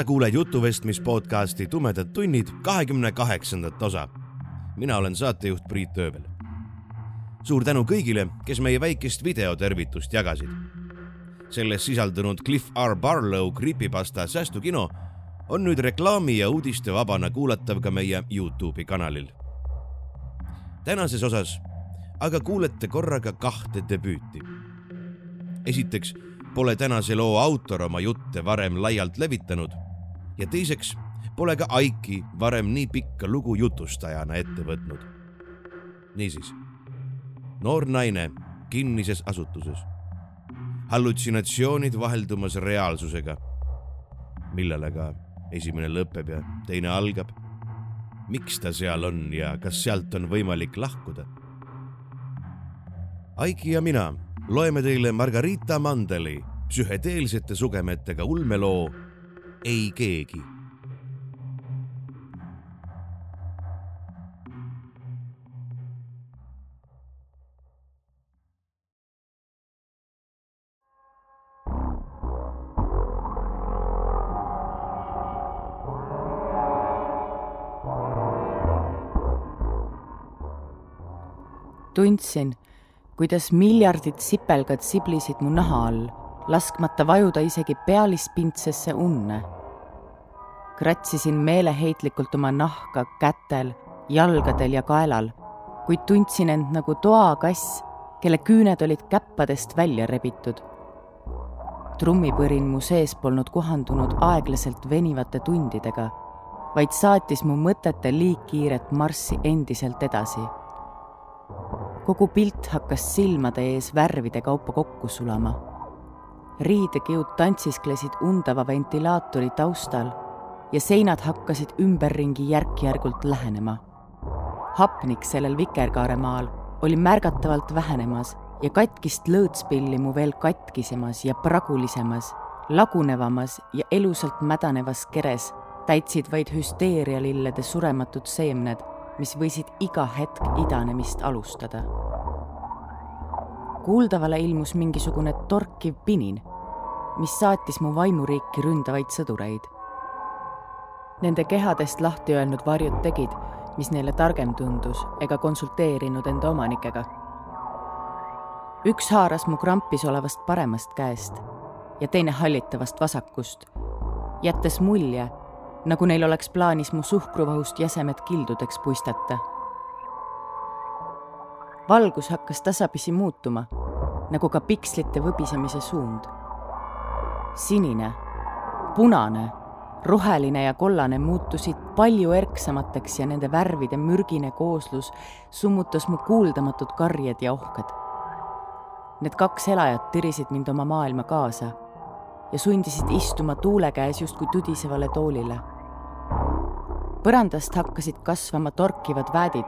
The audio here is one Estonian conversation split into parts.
sa kuuled jutuvestmis podcasti Tumedad tunnid kahekümne kaheksandat osa. mina olen saatejuht Priit Ööbel. suur tänu kõigile, kes meie väikest videotervitust jagasid. selles sisaldunud Cliff R Barlow Creepypasta säästukino on nüüd reklaami ja uudistevabana kuulatav ka meie Youtube'i kanalil. tänases osas aga kuulete korraga kahte debüüti. esiteks pole tänase loo autor oma jutte varem laialt levitanud ja teiseks pole ka Aiki varem nii pikka lugu jutustajana ette võtnud. niisiis, noor naine kinnises asutuses, hallutsinatsioonid vaheldumas reaalsusega, millal aga esimene lõpeb ja teine algab. miks ta seal on ja kas sealt on võimalik lahkuda? Aiki ja mina loeme teile Margarita Mandeli psühhedeelsete sugemetega ulmeloo Ei keegi. tundsin kuidas miljardid sipelgad siblisid mu naha all, laskmata vajuda isegi pealispindsesse unne. kratsisin meeleheitlikult oma nahka kätel, jalgadel ja kaelal, kuid tundsin end nagu toakass, kelle küüned olid käppadest välja rebitud. trummipõrin mu sees polnud kohandunud aeglaselt venivate tundidega, vaid saatis mu mõtete liigkiiret marssi endiselt edasi kogu pilt hakkas silmade ees värvide kaupa kokku sulama. Riidekiud tantsisklesid undava ventilaatori taustal ja seinad hakkasid ümberringi järk-järgult lähenema. hapnik sellel vikerkaaremaal oli märgatavalt vähenemas ja katkist lõõtspilli mu veel katkisemas ja pragulisemas, lagunevamas ja elusalt mädanevas keres täitsid vaid hüsteerialillede surematud seemned mis võisid iga hetk idanemist alustada. kuuldavale ilmus mingisugune torkiv pinin, mis saatis mu vaimuriiki ründavaid sõdureid. Nende kehadest lahti öelnud varjud tegid, mis neile targem tundus, ega konsulteerinud enda omanikega. üks haaras mu krampis olevast paremast käest ja teine hallitavast vasakust, jättes mulje nagu neil oleks plaanis mu suhkruvahust jäsemed kildudeks puistata. valgus hakkas tasapisi muutuma, nagu ka pikslite võbisemise suund. Sinine, punane, roheline ja kollane muutusid palju erksamateks ja nende värvide mürgine kooslus summutas mu kuuldamatud karjed ja ohked. Need kaks elajat tirisid mind oma maailma kaasa ja sundisid istuma tuule käes justkui tudisevale toolile. põrandast hakkasid kasvama torkivad väädid,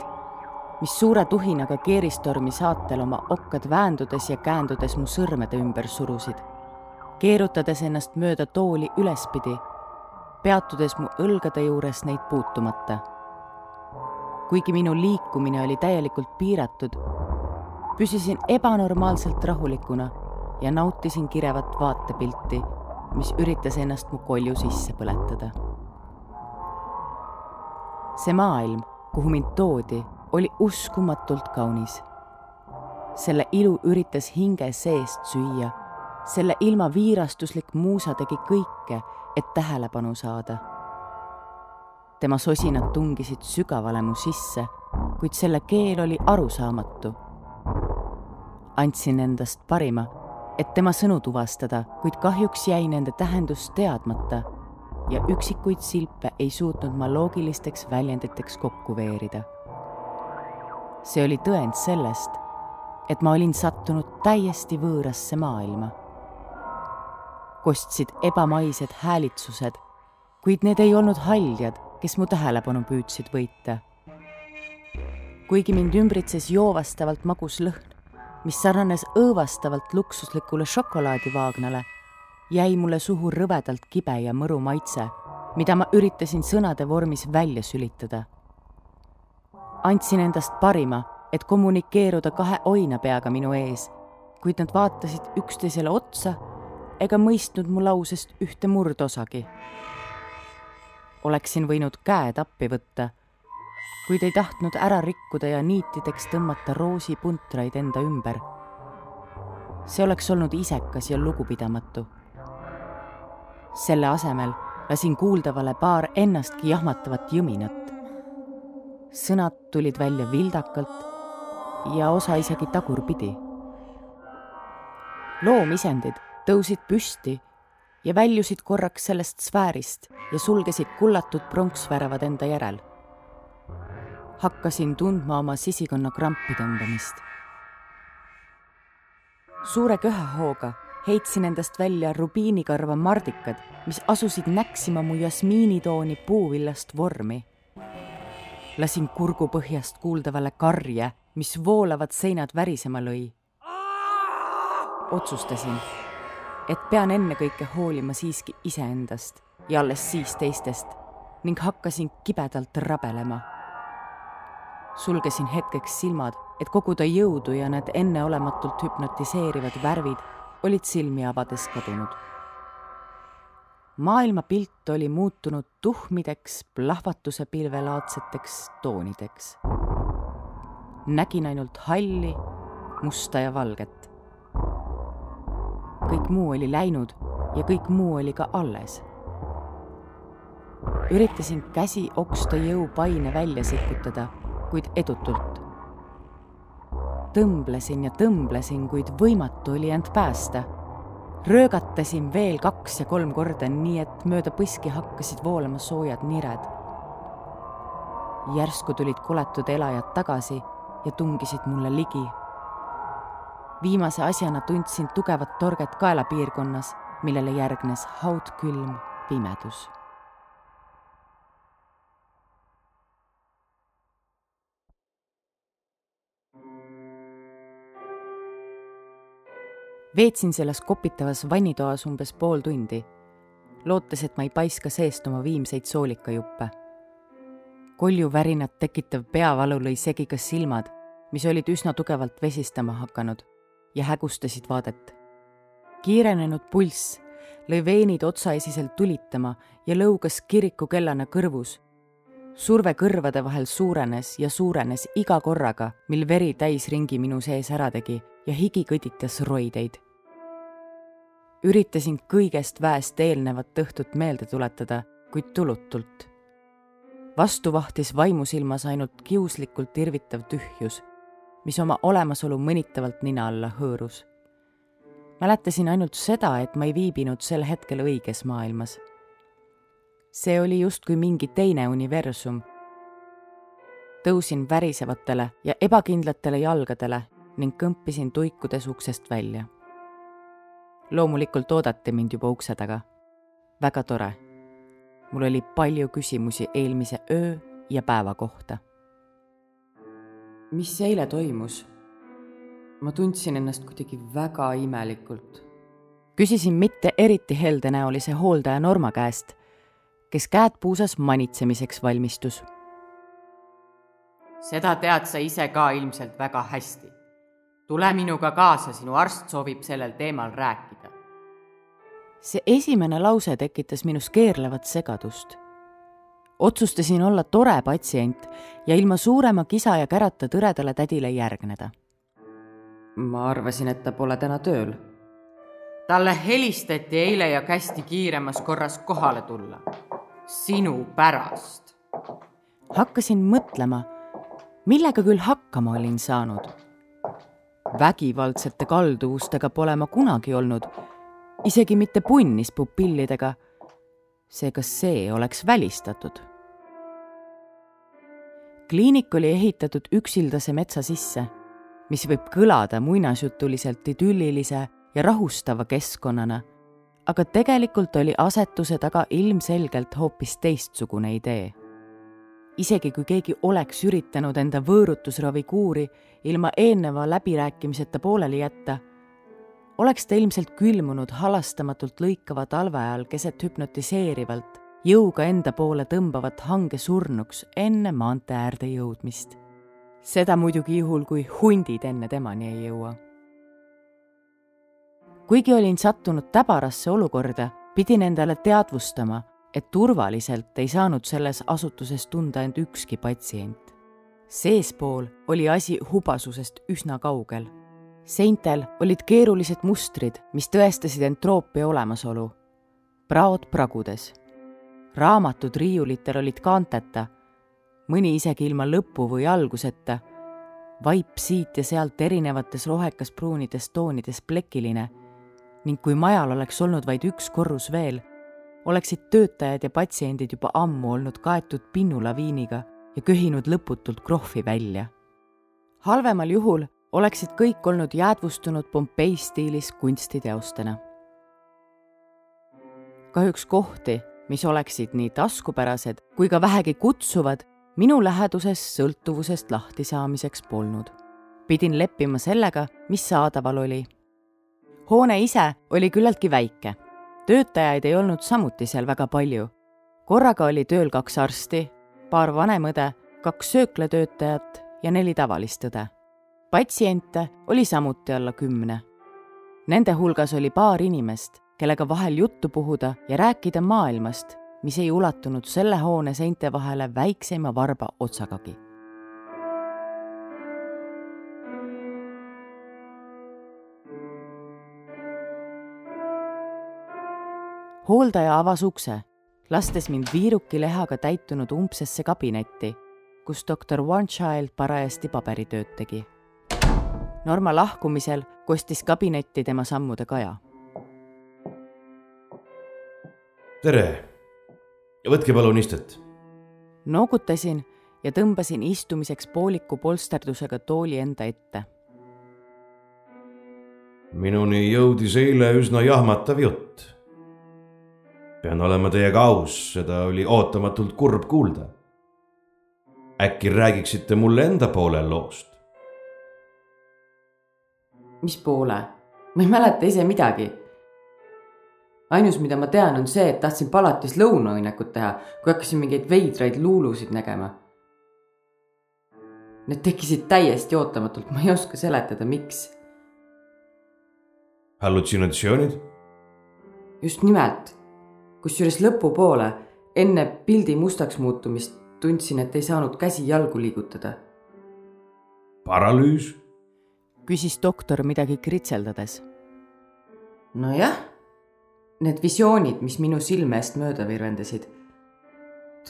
mis suure tuhinaga keeristormi saatel oma okkad väändudes ja käändudes mu sõrmede ümber surusid, keerutades ennast mööda tooli ülespidi, peatudes mu õlgade juures neid puutumata. kuigi minu liikumine oli täielikult piiratud, püsisin ebanormaalselt rahulikuna ja nautisin kirevat vaatepilti, mis üritas ennast mu kolju sisse põletada. see maailm, kuhu mind toodi, oli uskumatult kaunis. selle ilu üritas hinge seest süüa, selle ilma viirastuslik muusa tegi kõike, et tähelepanu saada. tema sosinad tungisid sügavale mu sisse, kuid selle keel oli arusaamatu. andsin endast parima et tema sõnu tuvastada, kuid kahjuks jäi nende tähendus teadmata ja üksikuid silpe ei suutnud ma loogilisteks väljenditeks kokku veerida. see oli tõend sellest, et ma olin sattunud täiesti võõrasse maailma. Kostsid ebamaised häälitsused kuid need ei olnud haljad, kes mu tähelepanu püüdsid võita. kuigi mind ümbritses joovastavalt magus lõhn, mis sarnanes õõvastavalt luksuslikule šokolaadivaagnale, jäi mulle suhu rõvedalt kibe ja mõru maitse, mida ma üritasin sõnade vormis välja sülitada. andsin endast parima, et kommunikeeruda kahe oinapeaga minu ees, kuid nad vaatasid üksteisele otsa ega mõistnud mu lausest ühte murdosagi. oleksin võinud käed appi võtta, kuid ei tahtnud ära rikkuda ja niitideks tõmmata roosipuntraid enda ümber. see oleks olnud isekas ja lugupidamatu. selle asemel lasin kuuldavale paar ennastki jahmatavat jõminat. sõnad tulid välja vildakalt ja osa isegi tagurpidi. loomisendid tõusid püsti ja väljusid korraks sellest sfäärist ja sulgesid kullatud pronksväravad enda järel. hakkasin tundma oma sisikonna krampi tõmbamist. suure köhahooga heitsin endast välja rubiinikarva mardikad, mis asusid näksima mu jasmiinitooni puuvillast vormi. lasin kurgupõhjast kuuldavale karje, mis voolavad seinad värisema lõi. otsustasin et pean ennekõike hoolima siiski iseendast ja alles siis teistest ning hakkasin kibedalt rabelema. sulgesin hetkeks silmad, et koguda jõudu ja need enneolematult hüpnotiseerivad värvid olid silmi avades kadunud. maailmapilt oli muutunud tuhmideks plahvatuse pilvelaadseteks toonideks. nägin ainult halli, musta ja valget kõik muu oli läinud ja kõik muu oli ka alles. üritasin käsi oksta jõupaine välja sikutada, kuid edutult. tõmblesin ja tõmblesin, kuid võimatu oli end päästa. röögatasin veel kaks ja kolm korda, nii et mööda põski hakkasid voolama soojad nired. järsku tulid koletud elajad tagasi ja tungisid mulle ligi viimase asjana tundsin tugevat torget kaelapiirkonnas, millele järgnes haudkülm pimedus. veetsin selles kopitavas vannitoas umbes pool tundi, lootes, et ma ei paiska seest oma viimseid soolikajuppe. koljuvärinat tekitav peavalu lõi segi ka silmad, mis olid üsna tugevalt vesistama hakanud ja hägustasid vaadet. kiirenenud pulss lõi veenid otsaesiselt tulitama ja lõugas kirikukellana kõrvus. surve kõrvade vahel suurenes ja suurenes iga korraga, mil veri täisringi minu sees ära tegi ja higi kõditas roideid. üritasin kõigest väest eelnevat õhtut meelde tuletada, kuid tulutult. vastu vahtis vaimusilmas ainult kiuslikult irvitav tühjus mis oma olemasolu mõnitavalt nina alla hõõrus. mäletasin ainult seda, et ma ei viibinud sel hetkel õiges maailmas. see oli justkui mingi teine universum. tõusin värisevatele ja ebakindlatele jalgadele ning kõmpisin tuikudes uksest välja. loomulikult oodati mind juba ukse taga. väga tore. mul oli palju küsimusi eelmise öö ja päeva kohta mis eile toimus? ma tundsin ennast kuidagi väga imelikult. küsisin mitte eriti heldenäolise hooldaja Norma käest, kes käed puusas manitsemiseks valmistus. seda tead sa ise ka ilmselt väga hästi. tule minuga kaasa, sinu arst soovib sellel teemal rääkida. see esimene lause tekitas minus keerlevat segadust otsustasin olla tore patsient ja ilma suurema kisa ja kärata tõredale tädile järgneda. ma arvasin, et ta pole täna tööl. talle helistati eile ja kästi kiiremas korras kohale tulla. sinu pärast. hakkasin mõtlema, millega küll hakkama olin saanud. vägivaldsete kalduvustega pole ma kunagi olnud, isegi mitte punnis pupillidega seega see oleks välistatud kliinik oli ehitatud üksildase metsa sisse, mis võib kõlada muinasjutuliselt idüllilise ja rahustava keskkonnana, aga tegelikult oli asetuse taga ilmselgelt hoopis teistsugune idee. isegi kui keegi oleks üritanud enda võõrutusravikuuri ilma eelneva läbirääkimiseta pooleli jätta, oleks ta ilmselt külmunud halastamatult lõikava talve ajal keset hüpnotiseerivalt, jõuga enda poole tõmbavat hange surnuks enne maantee äärde jõudmist. seda muidugi juhul, kui hundid enne temani ei jõua kuigi olin sattunud täbarasse olukorda, pidin endale teadvustama, et turvaliselt ei saanud selles asutuses tunda end ükski patsient. seespool oli asi hubasusest üsna kaugel. seintel olid keerulised mustrid, mis tõestasid entroopia olemasolu. praod pragudes. Raamatud riiulitel olid kaanteta, mõni isegi ilma lõpu või alguseta vaip siit ja sealt erinevates rohekas-pruunides toonides plekiline ning kui majal oleks olnud vaid üks korrus veel, oleksid töötajad ja patsiendid juba ammu olnud kaetud pinnulaviiniga ja köhinud lõputult krohvi välja. halvemal juhul oleksid kõik olnud jäädvustunud Pompei stiilis kunstiteostena. kahjuks kohti, mis oleksid nii taskupärased kui ka vähegi kutsuvad, minu läheduses sõltuvusest lahtisaamiseks polnud. pidin leppima sellega, mis saadaval oli hoone ise oli küllaltki väike. töötajaid ei olnud samuti seal väga palju. korraga oli tööl kaks arsti, paar vanemõde, kaks sööklatöötajat ja neli tavalist õde. patsiente oli samuti alla kümne. Nende hulgas oli paar inimest, kellega vahel juttu puhuda ja rääkida maailmast, mis ei ulatunud selle hoone seinte vahele väikseima varba otsagagi hooldaja avas ukse, lastes mind viirukilehaga täitunud umbsesse kabinetti, kus doktor Onechild parajasti paberitööd tegi. Norma lahkumisel kostis kabinetti tema sammude kaja. Tere, võtke palun istet. noogutasin ja tõmbasin istumiseks pooliku polsterdusega tooli enda ette. minuni jõudis eile üsna jahmatav jutt pean olema teiega aus, seda oli ootamatult kurb kuulda. äkki räägiksite mulle enda poole loost? mis poole? ma ei mäleta ise midagi. Ainus, mida ma tean, on see, et tahtsin palatis lõunaõnnekut teha, kui hakkasin mingeid veidraid luulusid nägema. Need tekkisid täiesti ootamatult, ma ei oska seletada, miks. hallutsinatsioonid? just nimelt kusjuures lõpupoole, enne pildi mustaks muutumist, tundsin, et ei saanud käsi-jalgu liigutada. paralüüs? küsis doktor midagi kritseldades. nojah, need visioonid, mis minu silme eest mööda virvendasid,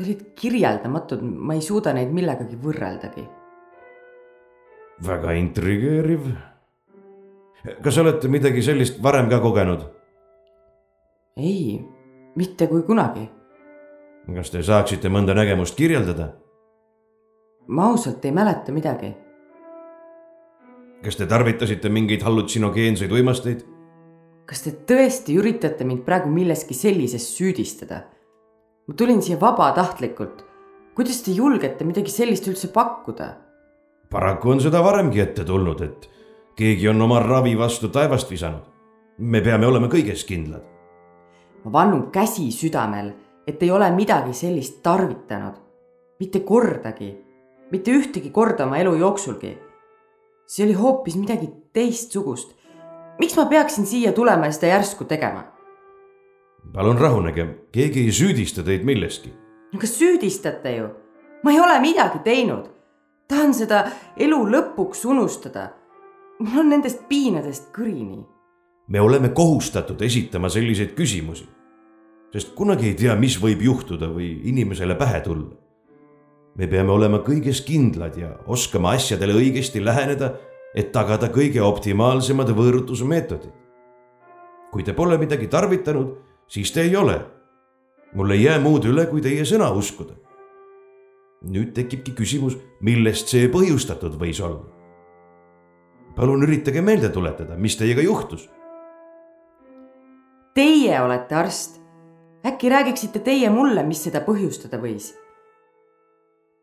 olid kirjeldamatud, ma ei suuda neid millegagi võrreldagi. väga intrigeeriv. kas olete midagi sellist varem ka kogenud? ei mitte kui kunagi. kas te saaksite mõnda nägemust kirjeldada? ma ausalt ei mäleta midagi. kas te tarvitasite mingeid hallutsinogeenseid uimasteid? Kas te tõesti üritate mind praegu milleski sellises süüdistada? ma tulin siia vabatahtlikult. kuidas te julgete midagi sellist üldse pakkuda? paraku on seda varemgi ette tulnud, et keegi on oma ravi vastu taevast visanud. me peame olema kõiges kindlad ma vannun käsi südamel, et ei ole midagi sellist tarvitanud. mitte kordagi, mitte ühtegi korda oma elu jooksulgi. see oli hoopis midagi teistsugust. Miks ma peaksin siia tulema ja seda järsku tegema? palun rahunege, keegi ei süüdista teid milleski. aga süüdistate ju. ma ei ole midagi teinud. tahan seda elu lõpuks unustada. mul on nendest piinadest kõrini me oleme kohustatud esitama selliseid küsimusi. sest kunagi ei tea, mis võib juhtuda või inimesele pähe tulla. me peame olema kõiges kindlad ja oskama asjadele õigesti läheneda, et tagada kõige optimaalsemad võõrutusmeetodid. kui te pole midagi tarvitanud, siis te ei ole. mul ei jää muud üle, kui teie sõna uskuda. nüüd tekibki küsimus, millest see põhjustatud võis olla palun üritage meelde tuletada, mis teiega juhtus Teie olete arst. äkki räägiksite teie mulle, mis seda põhjustada võis?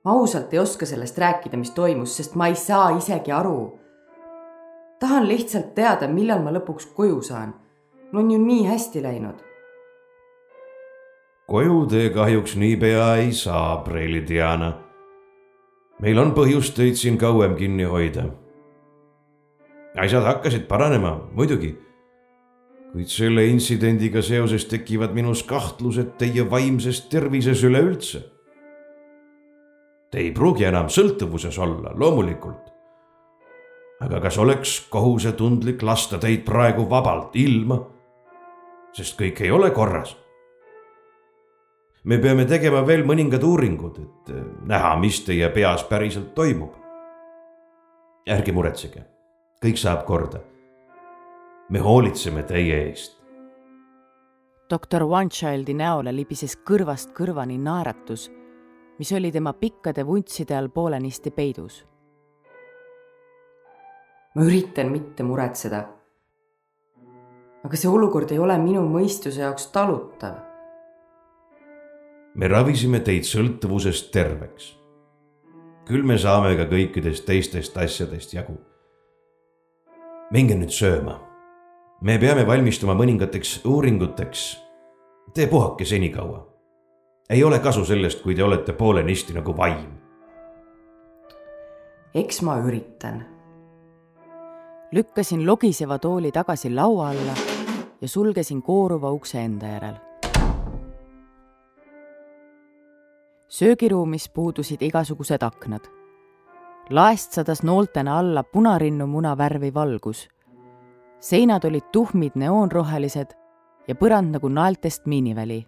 ma ausalt ei oska sellest rääkida, mis toimus, sest ma ei saa isegi aru. Tahan lihtsalt teada, millal ma lõpuks koju saan. mul on ju nii hästi läinud. koju te kahjuks niipea ei saa, Preili Diana. meil on põhjust teid siin kauem kinni hoida. asjad hakkasid paranema, muidugi. kuid selle intsidendiga seoses tekivad minus kahtlused teie vaimses tervises üleüldse Te ei pruugi enam sõltuvuses olla, loomulikult. Aga kas oleks kohusetundlik lasta teid praegu vabalt ilma? sest kõik ei ole korras. me peame tegema veel mõningad uuringud, et eh, näha, mis teie peas päriselt toimub. ärge muretsege, kõik saab korda. me hoolitseme teie eest doktor Onechildi näole libises kõrvast kõrvani naeratus mis oli tema pikkade vuntside all poolenisti peidus. Ma üritan mitte muretseda. aga see olukord ei ole minu mõistuse jaoks talutav. me ravisime teid sõltuvusest terveks. küll me saame ka kõikidest teistest asjadest jagu. minge nüüd sööma. me peame valmistuma mõningateks uuringuteks. Tee puhake senikaua ei ole kasu sellest, kui te olete poolenisti nagu vaim. eks ma üritan. Lükkasin logiseva tooli tagasi laua alla ja sulgesin kooruva ukse enda järel. söögiruumis puudusid igasugused aknad. laest sadas nooltena alla punarinnu muna värvi valgus. seinad olid tuhmid neoonrohelised ja põrand nagu naeltest miiniväli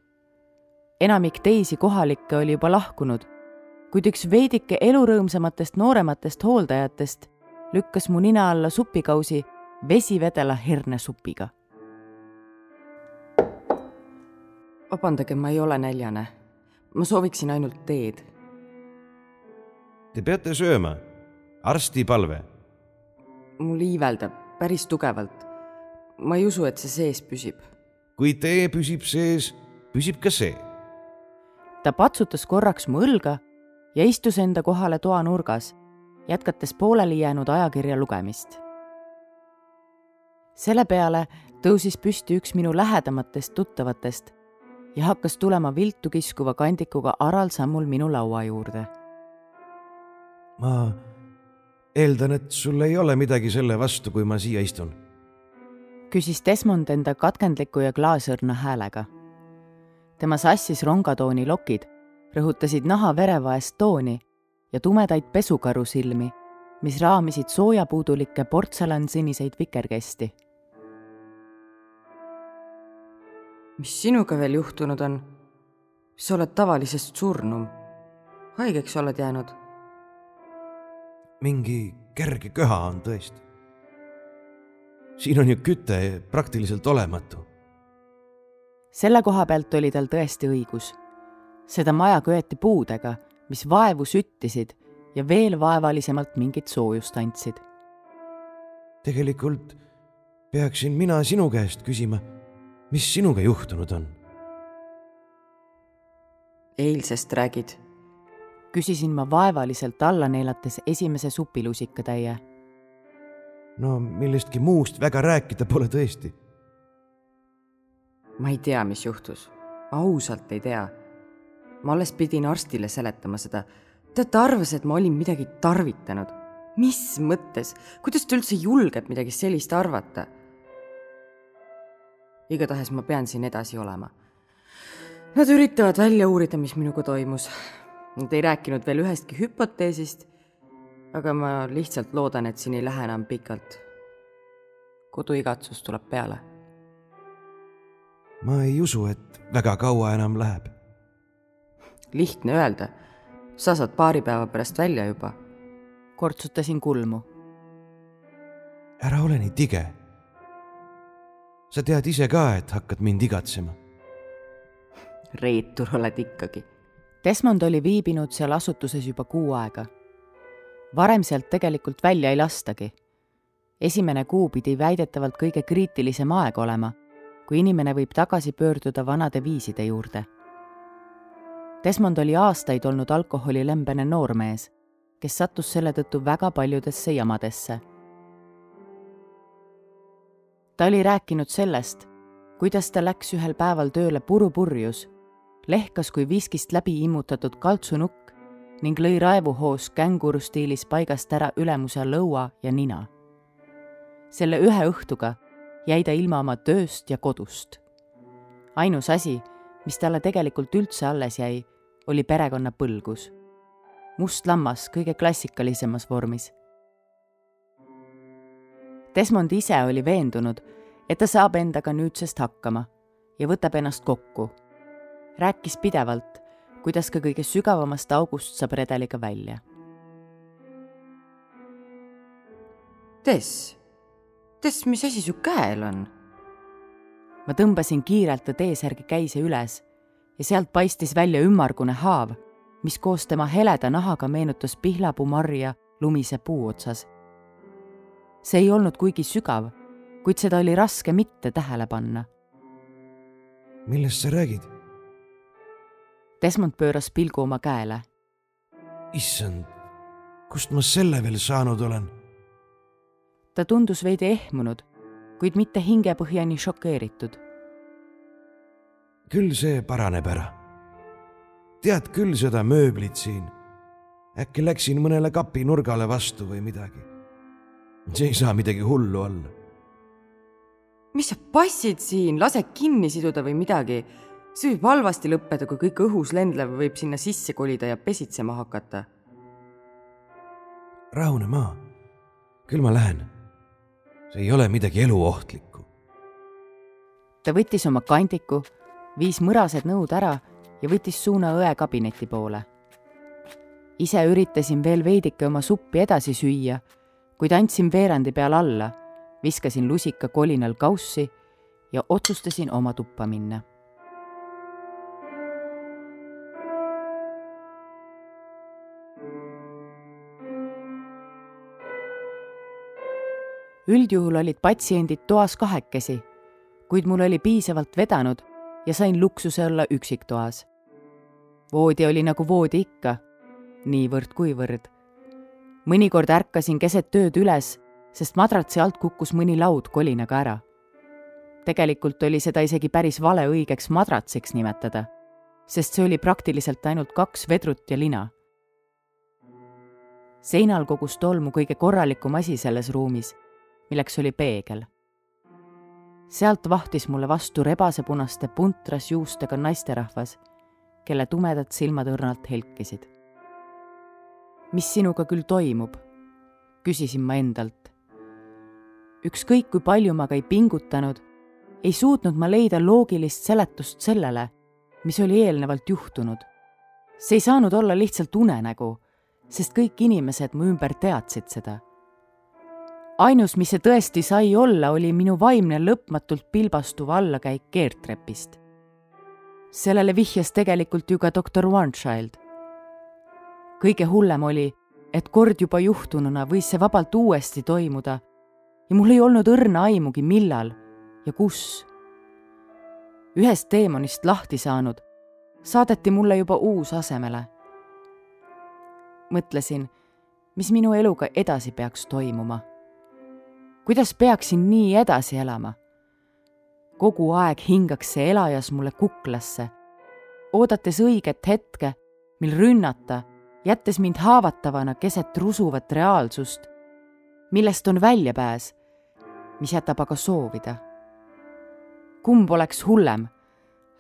enamik teisi kohalikke oli juba lahkunud, kuid üks veidike elurõõmsamatest noorematest hooldajatest lükkas mu nina alla supikausi vesivedela hernesupiga. vabandage, ma ei ole näljane. ma sooviksin ainult teed. Te peate sööma. arsti palve. mul iiveldab päris tugevalt. ma ei usu, et see sees püsib. kui tee püsib sees, püsib ka see ta patsutas korraks mu õlga ja istus enda kohale toanurgas, jätkates pooleli jäänud ajakirja lugemist. selle peale tõusis püsti üks minu lähedamatest tuttavatest ja hakkas tulema viltu kiskuva kandikuga aral sammul minu laua juurde. ma eeldan, et sul ei ole midagi selle vastu, kui ma siia istun? küsis Desmond enda katkendliku ja klaasõrna häälega tema sassis rongatooni lokid rõhutasid naha verevaest tooni ja tumedaid pesukaru silmi, mis raamisid soojapuudulikke portsellansiniseid vikerkesti. mis sinuga veel juhtunud on? sa oled tavalisest surnum. haigeks oled jäänud? mingi kerge köha on tõesti. siin on ju küte praktiliselt olematu selle koha pealt oli tal tõesti õigus. seda maja köeti puudega, mis vaevu süttisid ja veel vaevalisemalt mingit soojust andsid. tegelikult peaksin mina sinu käest küsima, mis sinuga juhtunud on? eilsest räägid? küsisin ma vaevaliselt alla neelates esimese supilusikatäie. no millestki muust väga rääkida pole tõesti ma ei tea, mis juhtus. ausalt ei tea. Ma alles pidin arstile seletama seda. ta arvas, et ma olin midagi tarvitanud. mis mõttes, kuidas ta üldse julgeb midagi sellist arvata? igatahes ma pean siin edasi olema. Nad üritavad välja uurida, mis minuga toimus. Nad ei rääkinud veel ühestki hüpoteesist, aga ma lihtsalt loodan, et siin ei lähe enam pikalt. koduigatsus tuleb peale ma ei usu, et väga kaua enam läheb. Lihtne öelda. sa saad paari päeva pärast välja juba. kortsutasin kulmu. ära ole nii tige. sa tead ise ka, et hakkad mind igatsema. reetur oled ikkagi. Desmond oli viibinud seal asutuses juba kuu aega. varem sealt tegelikult välja ei lastagi. esimene kuu pidi väidetavalt kõige kriitilisem aeg olema kui inimene võib tagasi pöörduda vanade viiside juurde. Desmond oli aastaid olnud alkoholilembene noormees, kes sattus selle tõttu väga paljudesse jamadesse. ta oli rääkinud sellest, kuidas ta läks ühel päeval tööle purupurjus, lehkas kui viskist läbi immutatud kaltsunukk ning lõi raevuhoos känguru stiilis paigast ära ülemuse lõua ja nina. selle ühe õhtuga jäi ta ilma oma tööst ja kodust. ainus asi, mis talle tegelikult üldse alles jäi, oli perekonna põlgus. must lammas kõige klassikalisemas vormis. Desmond ise oli veendunud, et ta saab endaga nüüdsest hakkama ja võtab ennast kokku. rääkis pidevalt, kuidas ka kõige sügavamast august saab redeliga välja. Tess, Tess, mis asi su käel on? Ma tõmbasin kiirelt T-särgi käise üles ja sealt paistis välja ümmargune haav, mis koos tema heleda nahaga meenutas pihlapuu marja lumise puu otsas. see ei olnud kuigi sügav kuid seda oli raske mitte tähele panna. millest sa räägid? Desmond pööras pilgu oma käele. issand, kust ma selle veel saanud olen? ta tundus veidi ehmunud, kuid mitte hingepõhjani šokeeritud. küll see paraneb ära. tead küll seda mööblit siin. äkki läksin mõnele kapinurgale vastu või midagi. see ei saa midagi hullu olla mis sa passid siin, lase kinni siduda või midagi. see võib halvasti lõppeda, kui kõik õhus lendlev võib sinna sisse kolida ja pesitsema hakata. rahune maa, küll ma lähen. See ei ole midagi eluohtlikku. ta võttis oma kandiku, viis mõrased nõud ära ja võttis suuna õe kabineti poole. ise üritasin veel veidike oma suppi edasi süüa, kuid andsin veerandi peal alla viskasin lusika kolinal kaussi ja otsustasin oma tuppa minna. Üldjuhul olid patsiendid toas kahekesi, kuid mul oli piisavalt vedanud ja sain luksuse olla üksiktoas. voodi oli nagu voodi ikka, niivõrd-kuivõrd. mõnikord ärkasin keset ööd üles sest madratsi alt kukkus mõni laud kolinaga ära. tegelikult oli seda isegi päris vale õigeks madratsiks nimetada, sest see oli praktiliselt ainult kaks vedrut ja lina. seinal kogus tolmu kõige korralikum asi selles ruumis, milleks oli peegel. sealt vahtis mulle vastu rebasepunaste puntras juustega naisterahvas, kelle tumedad silmad õrnalt helkisid. mis sinuga küll toimub? küsisin ma endalt ükskõik kui palju ma ka ei pingutanud, ei suutnud ma leida loogilist seletust sellele, mis oli eelnevalt juhtunud. see ei saanud olla lihtsalt unenägu, sest kõik inimesed mu ümber teadsid seda. Ainus, mis see tõesti sai olla, oli minu vaimne lõpmatult pilbastuv allakäik keertrepist. sellele vihjas tegelikult ju ka doktor Onechild. kõige hullem oli, et kord juba juhtununa võis see vabalt uuesti toimuda ja mul ei olnud õrna aimugi, millal ja kus. ühest teemonist lahti saanud, saadeti mulle juba uus asemele. mõtlesin, mis minu eluga edasi peaks toimuma. Kuidas peaksin nii edasi elama? kogu aeg hingaks see elajas mulle kuklasse, oodates õiget hetke, mil rünnata, jättes mind haavatavana keset rusuvat reaalsust, millest on väljapääs mis jätab aga soovida. kumb oleks hullem,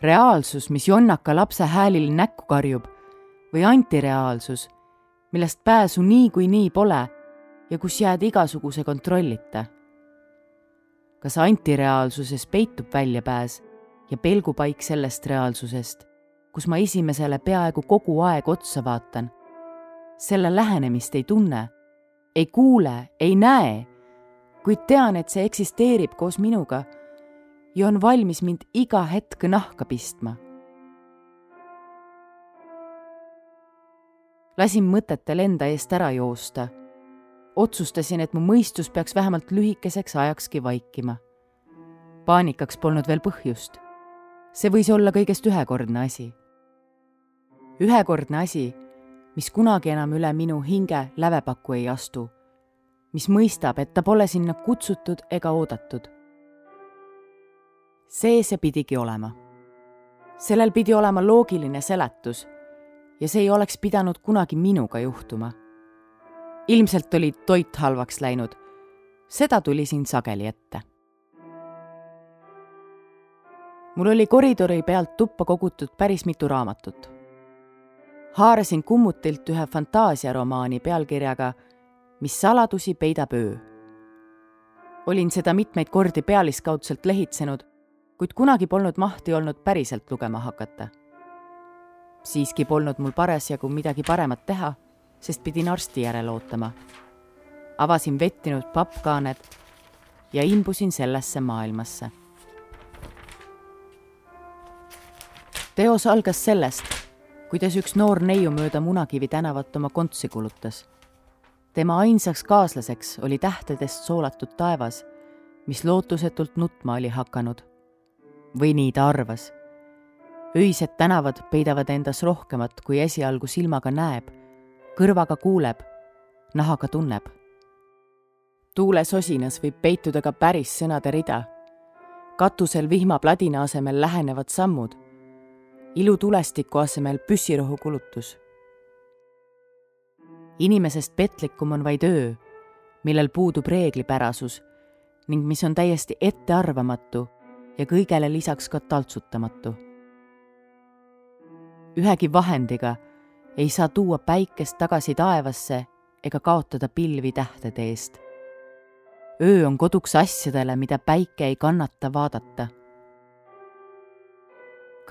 reaalsus, mis jonnaka lapse häälil näkku karjub või antireaalsus, millest pääsu niikuinii pole ja kus jääd igasuguse kontrollita? kas antireaalsuses peitub väljapääs ja pelgupaik sellest reaalsusest, kus ma esimesele peaaegu kogu aeg otsa vaatan, selle lähenemist ei tunne, ei kuule, ei näe kuid tean, et see eksisteerib koos minuga ja on valmis mind iga hetk nahka pistma. lasin mõtetel enda eest ära joosta. Otsustasin, et mu mõistus peaks vähemalt lühikeseks ajakski vaikima. paanikaks polnud veel põhjust. see võis olla kõigest ühekordne asi. ühekordne asi, mis kunagi enam üle minu hinge lävepakku ei astu, mis mõistab, et ta pole sinna kutsutud ega oodatud. see see pidigi olema. sellel pidi olema loogiline seletus ja see ei oleks pidanud kunagi minuga juhtuma. Ilmselt oli toit halvaks läinud. seda tuli siin sageli ette. mul oli koridori pealt tuppa kogutud päris mitu raamatut. haarasin kummutilt ühe fantaasiaromaani pealkirjaga Mis saladusi peidab öö. olin seda mitmeid kordi pealiskaudselt lehitsenud, kuid kunagi polnud mahti olnud päriselt lugema hakata siiski polnud mul parasjagu midagi paremat teha, sest pidin arsti järele ootama. avasin vettinud pappkaaned ja imbusin sellesse maailmasse. teos algas sellest, kuidas üks noor neiu mööda Munakivi tänavat oma kontsi kulutas. tema ainsaks kaaslaseks oli tähtedest soolatud taevas, mis lootusetult nutma oli hakanud. või nii ta arvas öised tänavad peidavad endas rohkemat, kui esialgu silmaga näeb, kõrvaga kuuleb, nahaga tunneb. tuulesosinas võib peituda ka päris sõnade rida. katusel vihmapladina asemel lähenevad sammud, ilutulestiku asemel püssirohu kulutus. inimesest petlikum on vaid öö, millel puudub reeglipärasus ning mis on täiesti ettearvamatu ja kõigele lisaks ka taltsutamatu ühegi vahendiga ei saa tuua päikest tagasi taevasse ega kaotada pilvi tähtede eest. öö on koduks asjadele, mida päike ei kannata vaadata.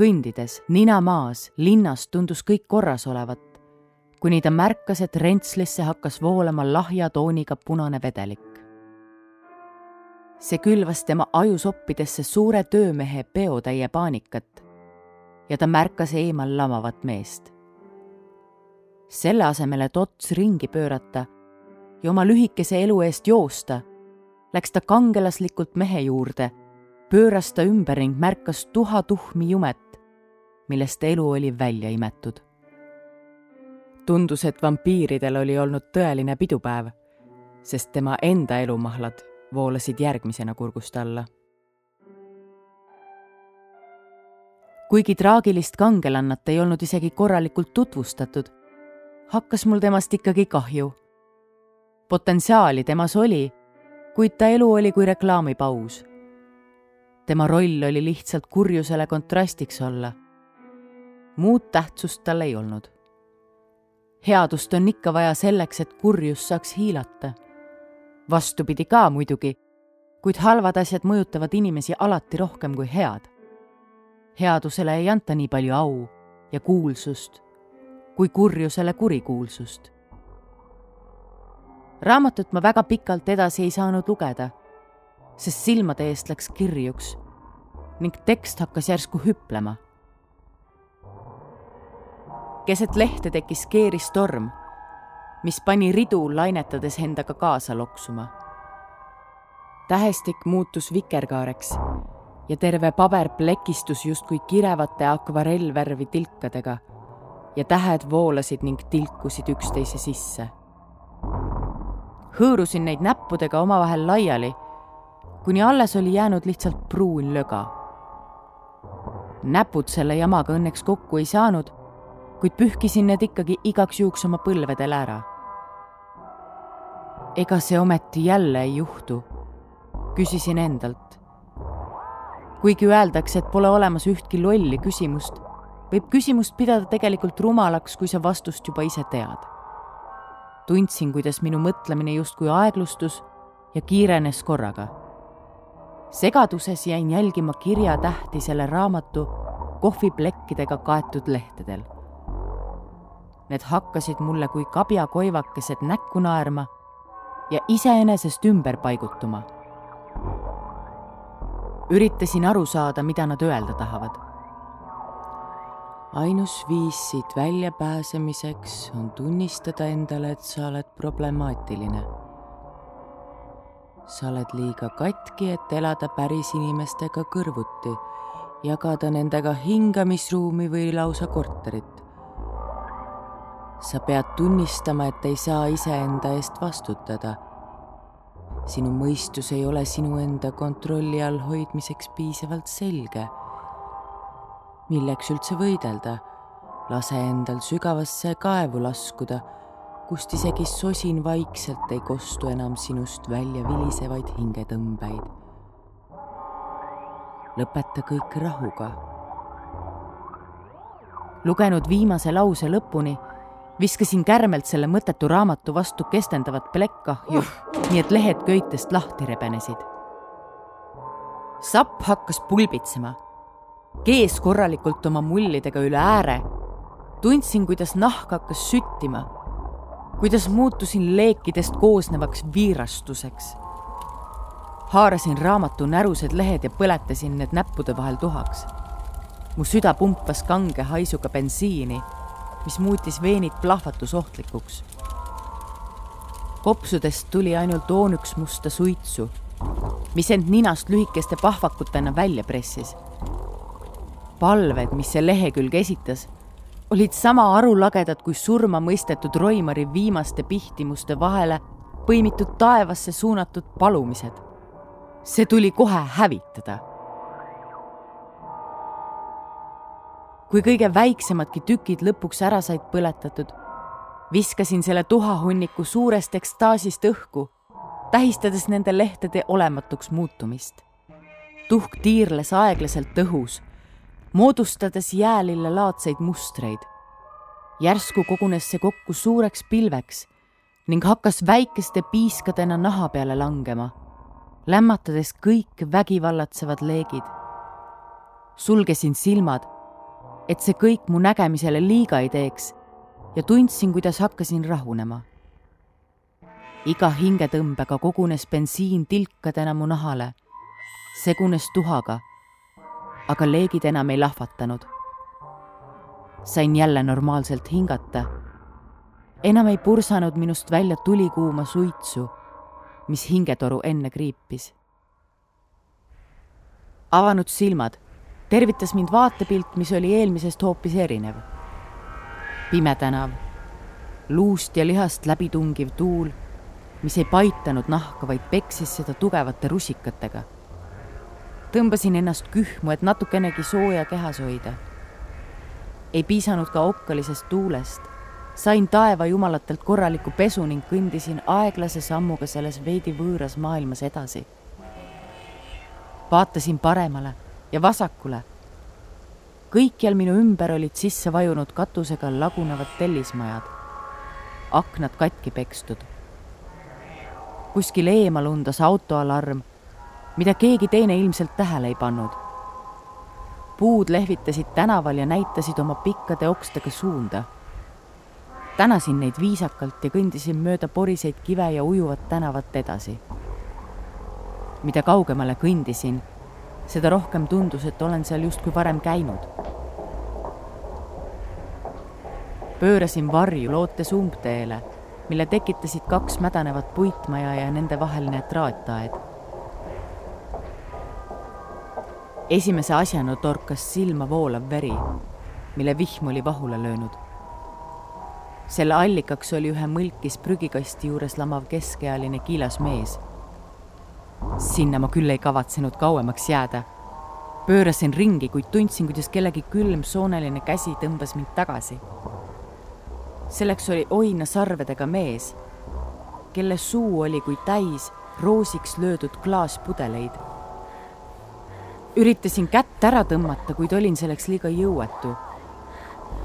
kõndides, nina maas, linnas tundus kõik korras olevat, kuni ta märkas, et rentslisse hakkas voolama lahja tooniga punane vedelik. see külvas tema ajusoppidesse suure töömehe peotäie paanikat ja ta märkas eemal lamavat meest. Selle asemel, et ots ringi pöörata ja oma lühikese elu eest joosta, läks ta kangelaslikult mehe juurde, pööras ta ümber ning märkas tuha tuhmi jumet, millest elu oli välja imetud. tundus, et vampiiridel oli olnud tõeline pidupäev, sest tema enda elumahlad voolasid järgmisena kurgust alla kuigi traagilist kangelannat ei olnud isegi korralikult tutvustatud, hakkas mul temast ikkagi kahju. potentsiaali temas oli, kuid ta elu oli kui reklaamipaus. tema roll oli lihtsalt kurjusele kontrastiks olla. muud tähtsust tal ei olnud. headust on ikka vaja selleks, et kurjus saaks hiilata. vastupidi ka muidugi, kuid halvad asjad mõjutavad inimesi alati rohkem kui head headusele ei anta nii palju au ja kuulsust kui kurjusele kurikuulsust. raamatut ma väga pikalt edasi ei saanud lugeda, sest silmade eest läks kirjuks ning tekst hakkas järsku hüplema. keset lehte tekkis keeristorm, mis pani ridu lainetades endaga kaasa loksuma. tähestik muutus vikerkaareks ja terve paber plekistus justkui kirevate akvarellvärvi tilkadega ja tähed voolasid ning tilkusid üksteise sisse. hõõrusin neid näppudega omavahel laiali, kuni alles oli jäänud lihtsalt pruun löga. näpud selle jamaga õnneks kokku ei saanud, kuid pühkisin need ikkagi igaks juhuks oma põlvedele ära. ega see ometi jälle ei juhtu, küsisin endalt kuigi öeldakse, et pole olemas ühtki lolli küsimust, võib küsimust pidada tegelikult rumalaks, kui sa vastust juba ise tead. tundsin, kuidas minu mõtlemine justkui aeglustus ja kiirenes korraga. segaduses jäin jälgima kirjatähti selle raamatu kohviplekkidega kaetud lehtedel. Need hakkasid mulle kui kabjakoivakesed näkku naerma ja iseenesest ümber paigutuma üritasin aru saada, mida nad öelda tahavad. Ainus viis siit väljapääsemiseks on tunnistada endale, et sa oled problemaatiline. sa oled liiga katki, et elada päris inimestega kõrvuti, jagada nendega hingamisruumi või lausa korterit. sa pead tunnistama, et ei saa iseenda eest vastutada. sinu mõistus ei ole sinu enda kontrolli all hoidmiseks piisavalt selge. Milleks üldse võidelda? lase endal sügavasse kaevu laskuda kust isegi sosin vaikselt ei kostu enam sinust välja vilisevaid hingetõmbeid. lõpeta kõik rahuga. lugenud viimase lause lõpuni, viskasin kärmelt selle mõttetu raamatu vastu kestendavat plekkahju uh., nii et lehed köitest lahti rebenesid. sapp hakkas pulbitsema, kees korralikult oma mullidega üle ääre. tundsin, kuidas nahk hakkas süttima kuidas muutusin leekidest koosnevaks viirastuseks. haarasin raamatu närused lehed ja põletasin need näppude vahel tuhaks. mu süda pumpas kange haisuga bensiini, mis muutis veenid plahvatusohtlikuks. kopsudest tuli ainult oonüks musta suitsu, mis end ninast lühikeste pahvakutena välja pressis. Palved, mis see lehekülg esitas olid sama arulagedad kui surma mõistetud Roimari viimaste pihtimuste vahele põimitud taevasse suunatud palumised. see tuli kohe hävitada. kui kõige väiksemadki tükid lõpuks ära said põletatud, viskasin selle tuhahunniku suurest ekstaasist õhku, tähistades nende lehtede olematuks muutumist. tuhk tiirles aeglaselt õhus moodustades jäälille laadseid mustreid. järsku kogunes see kokku suureks pilveks ning hakkas väikeste piiskadena naha peale langema, lämmatades kõik vägivallatsevad leegid. sulgesin silmad, et see kõik mu nägemisele liiga ei teeks ja tundsin, kuidas hakkasin rahunema. iga hingetõmbega kogunes bensiin tilkadena mu nahale, segunes tuhaga aga leegid enam ei lahvatanud. sain jälle normaalselt hingata. enam ei pursanud minust välja tulikuuma suitsu, mis hingetoru enne kriipis. avanud silmad, tervitas mind vaatepilt, mis oli eelmisest hoopis erinev. pime tänav, luust ja lihast läbitungiv tuul, mis ei paitanud nahka, vaid peksis seda tugevate rusikatega tõmbasin ennast kühmu, et natukenegi sooja kehas hoida. ei piisanud ka okkalisest tuulest. sain taevajumalatelt korraliku pesu ning kõndisin aeglase sammuga selles veidi võõras maailmas edasi. vaatasin paremale ja vasakule. kõikjal minu ümber olid sisse vajunud katusega lagunevad tellismajad, aknad katki pekstud. kuskil eemal undas autoalarm mida keegi teine ilmselt tähele ei pannud. puud lehvitasid tänaval ja näitasid oma pikkade okstega suunda. tänasin neid viisakalt ja kõndisin mööda poriseid kive ja ujuvat tänavat edasi. mida kaugemale kõndisin, seda rohkem tundus, et olen seal justkui varem käinud. pöörasin varju, lootes umbteele, mille tekitasid kaks mädanevat puitmaja ja nende vaheline traataed esimese asjana torkas silma voolav veri, mille vihm oli vahule löönud. selle allikaks oli ühe mõlkis prügikasti juures lamav keskealine kiilas mees. sinna ma küll ei kavatsenud kauemaks jääda. pöörasin ringi, kuid tundsin, kuidas kellegi külm sooneline käsi tõmbas mind tagasi. selleks oli oinasarvedega mees, kelle suu oli kui täis roosiks löödud klaaspudeleid üritasin kätt ära tõmmata, kuid olin selleks liiga jõuetu.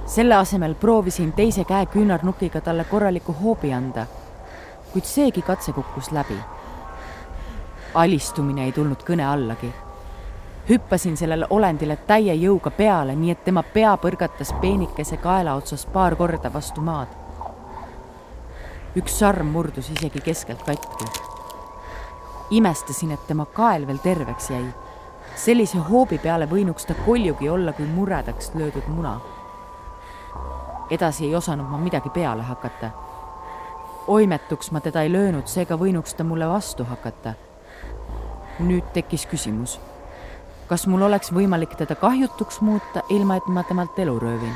selle asemel proovisin teise käe küünarnukiga talle korraliku hoobi anda, kuid seegi katse kukkus läbi. alistumine ei tulnud kõne allagi. hüppasin sellele olendile täie jõuga peale, nii et tema pea põrgatas peenikese kaela otsas paar korda vastu maad. üks sarm murdus isegi keskelt katki. imestasin, et tema kael veel terveks jäi sellise hoobi peale võinuks ta koljugi olla kui muredaks löödud muna. edasi ei osanud ma midagi peale hakata. oimetuks ma teda ei löönud, seega võinuks ta mulle vastu hakata, nüüd tekkis küsimus, kas mul oleks võimalik teda kahjutuks muuta, ilma et ma temalt elu röövin?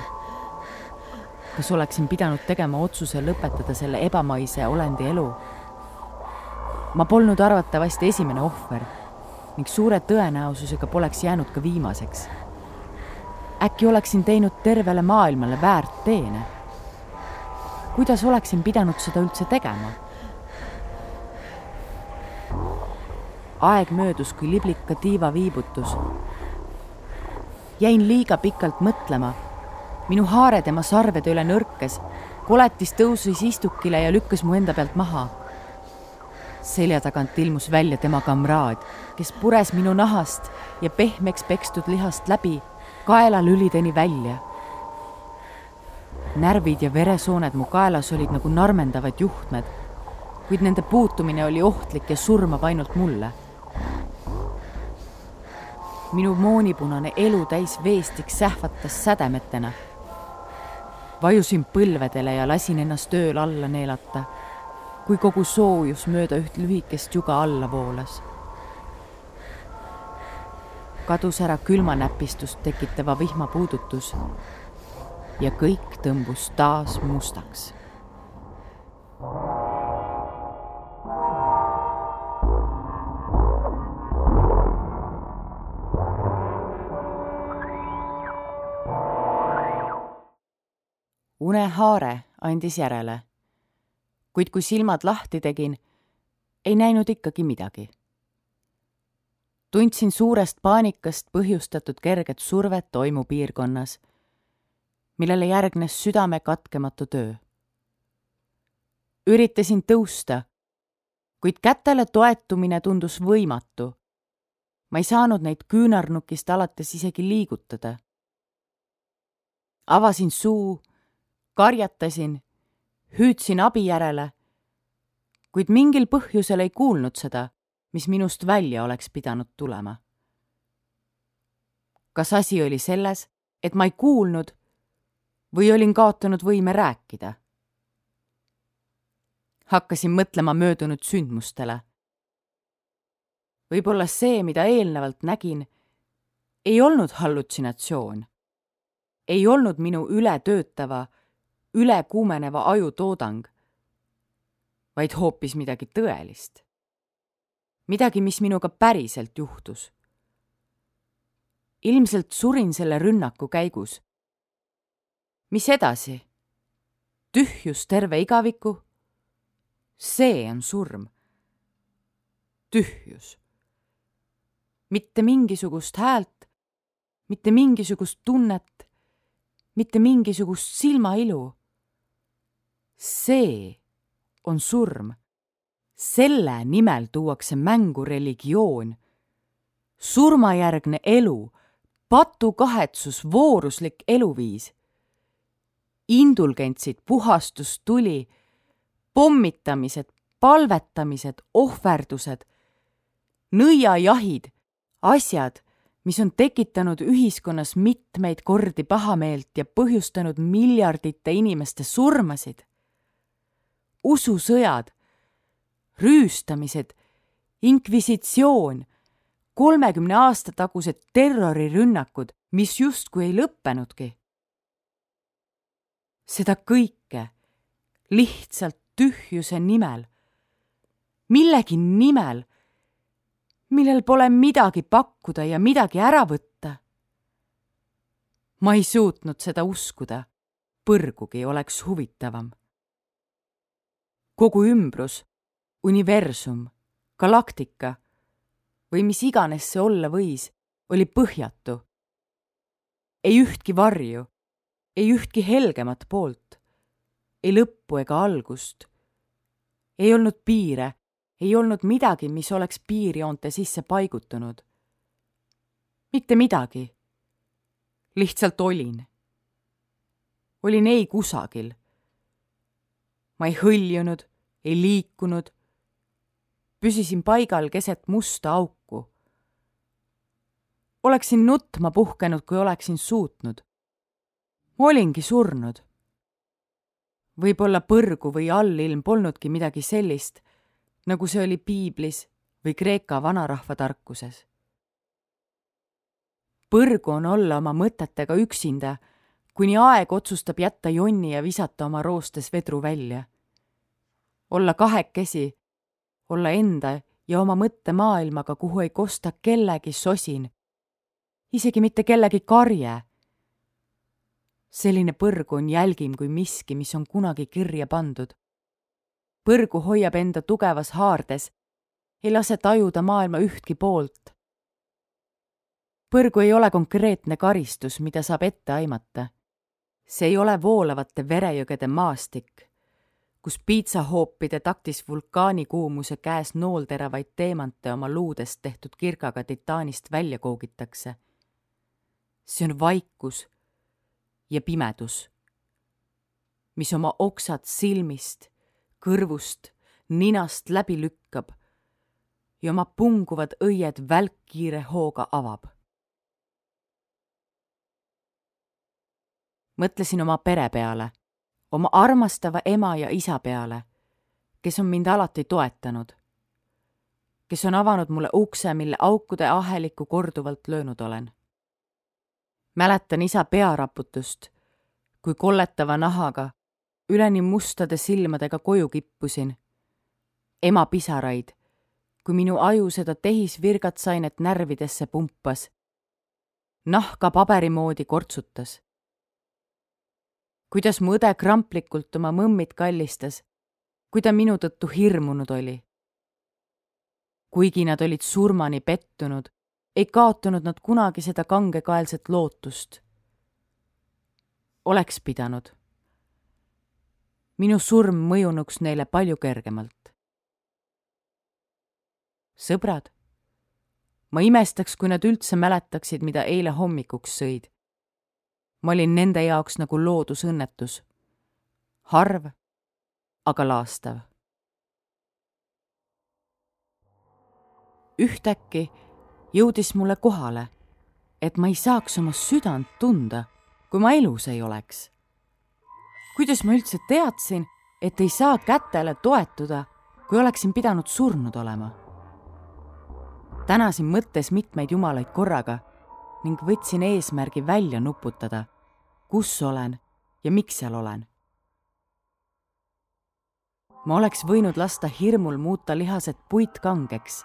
kas oleksin pidanud tegema otsuse lõpetada selle ebamaise olendi elu? ma polnud arvatavasti esimene ohver ning suure tõenäosusega poleks jäänud ka viimaseks. äkki oleksin teinud tervele maailmale väärt teene? kuidas oleksin pidanud seda üldse tegema? aeg möödus kui liblika tiiva viibutus. jäin liiga pikalt mõtlema. minu haare tema sarvede üle nõrkes, koletis tõusis istukile ja lükkas mu enda pealt maha. selja tagant ilmus välja tema kamraad, kes pures minu nahast ja pehmeks pekstud lihast läbi kaelalülideni välja. närvid ja veresooned mu kaelas olid nagu narmendavad juhtmed kuid nende puutumine oli ohtlik ja surmav ainult mulle minu moonipunane elu täis veestik sähvatas sädemetena. vajusin põlvedele ja lasin ennast ööl alla neelata, kui kogu soojus mööda üht lühikest juga alla voolas. Kadus ära külmanäpistust tekitava vihma puudutus ja kõik tõmbus taas mustaks unehaare andis järele. kuid kui silmad lahti tegin, ei näinud ikkagi midagi. Tundsin suurest paanikast põhjustatud kerget survet toimupiirkonnas, millele järgnes südame katkematu töö. üritasin tõusta, kuid kätele toetumine tundus võimatu. ma ei saanud neid küünarnukist alates isegi liigutada avasin suu karjatasin, hüüdsin abi järele, kuid mingil põhjusel ei kuulnud seda, mis minust välja oleks pidanud tulema. kas asi oli selles, et ma ei kuulnud või olin kaotanud võime rääkida? hakkasin mõtlema möödunud sündmustele. võib-olla see, mida eelnevalt nägin, ei olnud hallutsinatsioon, ei olnud minu ületöötava ülekuumeneva aju toodang, vaid hoopis midagi tõelist. Midagi, mis minuga päriselt juhtus. ilmselt surin selle rünnaku käigus. mis edasi? tühjus terve igaviku? see on surm. tühjus. mitte mingisugust häält, mitte mingisugust tunnet, mitte mingisugust silmailu see on surm. Selle nimel tuuakse mängu religioon. surmajärgne elu, patukahetsus, vooruslik eluviis. indulgentsid, puhastustuli, pommitamised, palvetamised, ohverdused, nõiajahid, asjad, mis on tekitanud ühiskonnas mitmeid kordi pahameelt ja põhjustanud miljardite inimeste surmasid ususõjad, rüüstamised, inkvisitsioon, kolmekümne aasta tagused terrorirünnakud, mis justkui ei lõppenudki. seda kõike lihtsalt tühjuse nimel, millegi nimel, millel pole midagi pakkuda ja midagi ära võtta. ma ei suutnud seda uskuda, põrgugi oleks huvitavam kogu ümbrus, universum, galaktika või mis iganes see olla võis, oli põhjatu. ei ühtki varju, ei ühtki helgemat poolt, ei lõppu ega algust. ei olnud piire, ei olnud midagi, mis oleks piirjoonte sisse paigutunud. mitte midagi. lihtsalt olin. olin ei kusagil ma ei hõljunud, ei liikunud. Püsisin paigal keset musta auku. oleksin nutma puhkenud, kui oleksin suutnud. olingi surnud. võib-olla põrgu või allilm polnudki midagi sellist, nagu see oli piiblis või Kreeka vanarahva tarkuses. põrgu on olla oma mõtetega üksinda, kuni aeg otsustab jätta jonni ja visata oma roostes vedru välja. olla kahekesi, olla enda ja oma mõttemaailmaga, kuhu ei kosta kellegi sosin, isegi mitte kellegi karje. selline põrgu on jälgim kui miski, mis on kunagi kirja pandud. põrgu hoiab enda tugevas haardes, ei lase tajuda maailma ühtki poolt. põrgu ei ole konkreetne karistus, mida saab ette aimata. see ei ole voolavate verejõgede maastik kus piitsahoopide taktis vulkaanikuumuse käes noolteravaid teemante oma luudest tehtud kirgaga titaanist välja koogitakse. see on vaikus ja pimedus, mis oma oksad silmist, kõrvust, ninast läbi lükkab ja oma punguvad õied välkkiire hooga avab. mõtlesin oma pere peale oma armastava ema ja isa peale, kes on mind alati toetanud, kes on avanud mulle ukse, mille aukude ahelikku korduvalt löönud olen. mäletan isa pearaputust, kui kolletava nahaga üleni mustade silmadega koju kippusin, ema pisaraid, kui minu aju seda tehisvirgatsainet närvidesse pumpas, nahka paberi moodi kortsutas kuidas mu õde kramplikult oma mõmmid kallistas, kui ta minu tõttu hirmunud oli. kuigi nad olid surmani pettunud, ei kaotanud nad kunagi seda kangekaelset lootust. oleks pidanud. minu surm mõjunuks neile palju kergemalt. sõbrad, ma imestaks, kui nad üldse mäletaksid, mida eile hommikuks sõid ma olin nende jaoks nagu loodusõnnetus. harv, aga laastav. ühtäkki jõudis mulle kohale, et ma ei saaks oma südant tunda, kui ma elus ei oleks. kuidas ma üldse teadsin, et ei saa kätele toetuda, kui oleksin pidanud surnud olema? tänasin mõttes mitmeid jumalaid korraga ning võtsin eesmärgi välja nuputada, kus olen ja miks seal olen. ma oleks võinud lasta hirmul muuta lihased puitkangeks,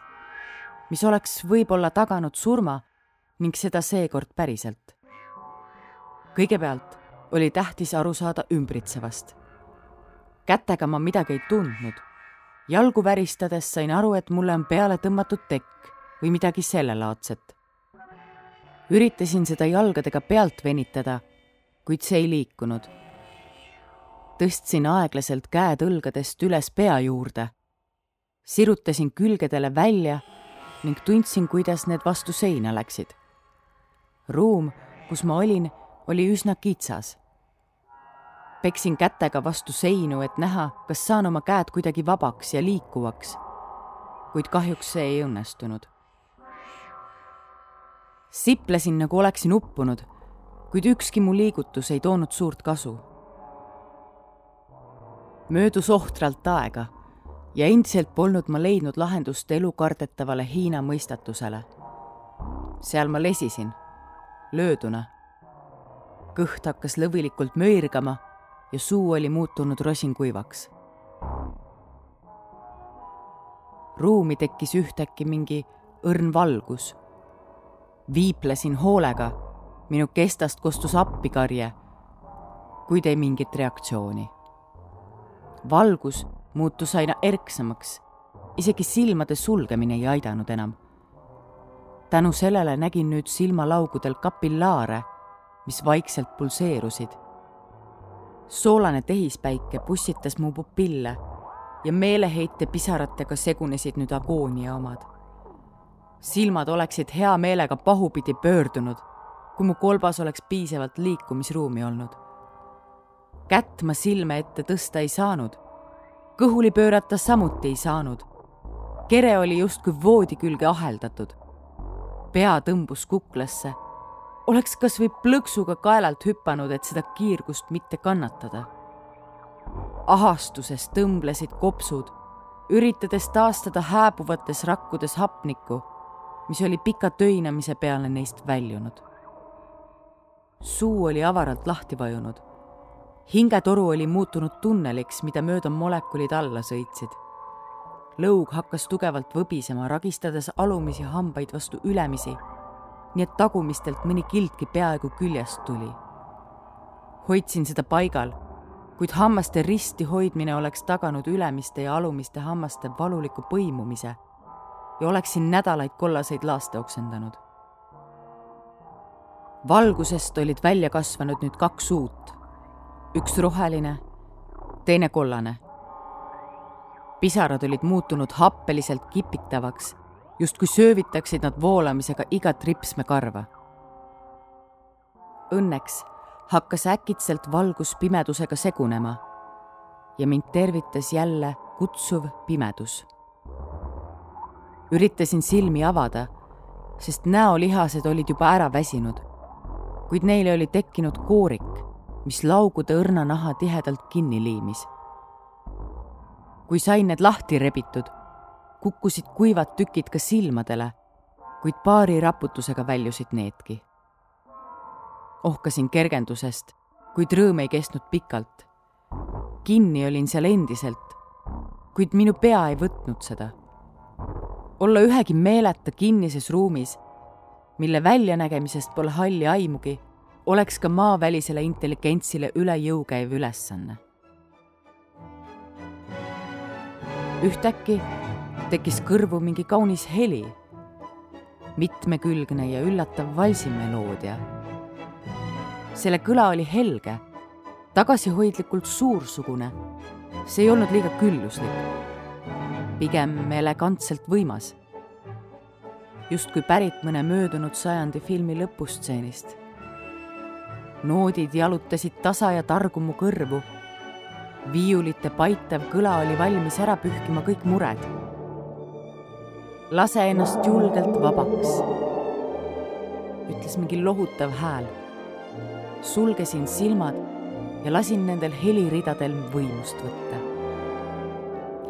mis oleks võib-olla taganud surma ning seda seekord päriselt. kõigepealt oli tähtis aru saada ümbritsevast. kätega ma midagi ei tundnud. jalgu väristades sain aru, et mulle on peale tõmmatud tekk või midagi sellelaadset üritasin seda jalgadega pealt venitada, kuid see ei liikunud. tõstsin aeglaselt käed õlgadest üles pea juurde, sirutasin külgedele välja ning tundsin, kuidas need vastu seina läksid. ruum, kus ma olin, oli üsna kitsas. peksin kätega vastu seinu, et näha, kas saan oma käed kuidagi vabaks ja liikuvaks. kuid kahjuks see ei õnnestunud siplesin, nagu oleksin uppunud, kuid ükski mu liigutus ei toonud suurt kasu. möödus ohtralt aega ja endiselt polnud ma leidnud lahendust elukardetavale Hiina mõistatusele. seal ma lesisin, lööduna. kõht hakkas lõvilikult möirgama ja suu oli muutunud rosinkuivaks. ruumi tekkis ühtäkki mingi õrn valgus viiplesin hoolega, minu kestast kostus appikarje, kuid ei mingit reaktsiooni. valgus muutus aina erksamaks, isegi silmade sulgemine ei aidanud enam. tänu sellele nägin nüüd silmalaugudel kapillaare, mis vaikselt pulseerusid. soolane tehispäike pussitas mu pupille ja meeleheite pisaratega segunesid nüüd agoonia omad silmad oleksid hea meelega pahupidi pöördunud, kui mu kolbas oleks piisavalt liikumisruumi olnud. kätt ma silme ette tõsta ei saanud, kõhuli pöörata samuti ei saanud. kere oli justkui voodi külge aheldatud. pea tõmbus kuklasse. oleks kas või plõksuga kaelalt hüpanud, et seda kiirgust mitte kannatada. ahastuses tõmblesid kopsud üritades taastada hääbuvates rakkudes hapnikku, mis oli pika töinamise peale neist väljunud. suu oli avaralt lahti vajunud. hingetoru oli muutunud tunneliks, mida mööda molekulid alla sõitsid. lõug hakkas tugevalt võbisema, ragistades alumisi hambaid vastu ülemisi, nii et tagumistelt mõni kildki peaaegu küljest tuli. hoidsin seda paigal kuid hammaste risti hoidmine oleks taganud ülemiste ja alumiste hammaste valuliku põimumise ja oleksin nädalaid kollaseid laaste oksendanud. valgusest olid välja kasvanud nüüd kaks uut, üks roheline, teine kollane. pisarad olid muutunud happeliselt kipitavaks, justkui söövitaksid nad voolamisega igat ripsmekarva. Õnneks hakkas äkitselt valgus pimedusega segunema ja mind tervitas jälle kutsuv pimedus. Üritasin silmi avada, sest näolihased olid juba ära väsinud, kuid neile oli tekkinud koorik, mis laugude õrna naha tihedalt kinni liimis. kui sain need lahti rebitud, kukkusid kuivad tükid ka silmadele, kuid paari raputusega väljusid needki ohkasin kergendusest, kuid rõõm ei kestnud pikalt. kinni olin seal endiselt, kuid minu pea ei võtnud seda. Olla ühegi meeleta kinnises ruumis, mille väljanägemisest pole halli aimugi, oleks ka maavälisele intelligentsile üle jõu käiv ülesanne. ühtäkki tekkis kõrvu mingi kaunis heli, mitmekülgne ja üllatav valsimeloodia selle kõla oli helge, tagasihoidlikult suursugune. see ei olnud liiga külluslik, pigem elegantselt võimas. justkui pärit mõne möödunud sajandi filmi lõpustseenist. noodid jalutasid tasa ja targu mu kõrvu. viiulite paitav kõla oli valmis ära pühkima kõik mured. lase ennast julgelt vabaks, ütles mingi lohutav hääl sulgesin silmad ja lasin nendel heliridadel võimust võtta.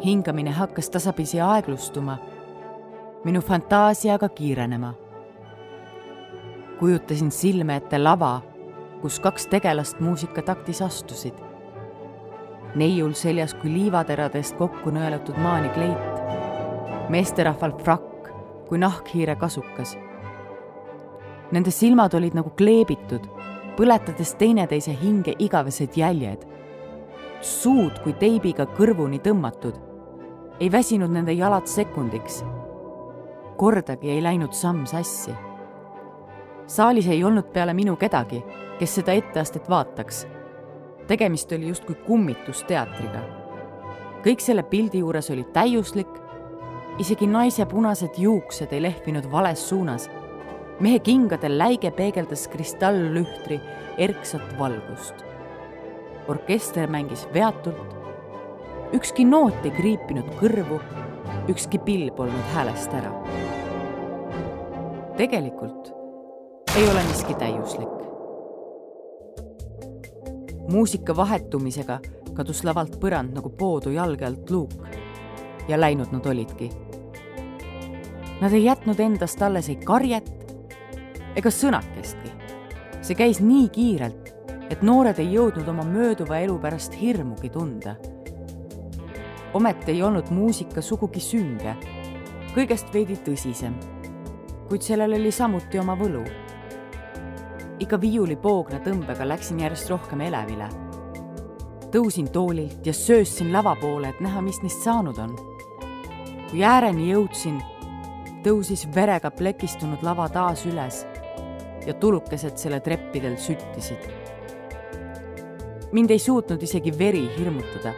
Hingamine hakkas tasapisi aeglustuma, minu fantaasia aga kiirenema. kujutasin silme ette lava, kus kaks tegelast muusikataktis astusid. neiul seljas kui liivateradest kokku nõelutud maanikleit, meesterahval frakk kui nahkhiire kasukas. Nende silmad olid nagu kleebitud põletades teineteise hinge igavesed jäljed. Suud kui teibiga kõrvuni tõmmatud. ei väsinud nende jalad sekundiks. kordagi ei läinud samm sassi. saalis ei olnud peale minu kedagi, kes seda etteastet vaataks. tegemist oli justkui kummitusteatriga. kõik selle pildi juures oli täiuslik, isegi naise punased juuksed ei lehvinud vales suunas mehe kingadel läige peegeldas kristalllühtri erksat valgust. Orkester mängis veatult, ükski noot ei kriipinud kõrvu, ükski pill polnud häälest ära. tegelikult ei ole miski täiuslik. muusika vahetumisega kadus lavalt põrand nagu poodu jalge alt luuk ja läinud nad olidki. Nad ei jätnud endast alles ei karjet ega sõnakestki. see käis nii kiirelt, et noored ei jõudnud oma mööduva elu pärast hirmugi tunda. ometi ei olnud muusika sugugi sünge, kõigest veidi tõsisem. kuid sellel oli samuti oma võlu. ikka viiulipoogna tõmbega läksin järjest rohkem elevile. tõusin toolilt ja söössin lava poole, et näha, mis neist saanud on. kui ääreni jõudsin, tõusis verega plekistunud lava taas üles ja tulukesed selle treppidel süttisid. Mind ei suutnud isegi veri hirmutada.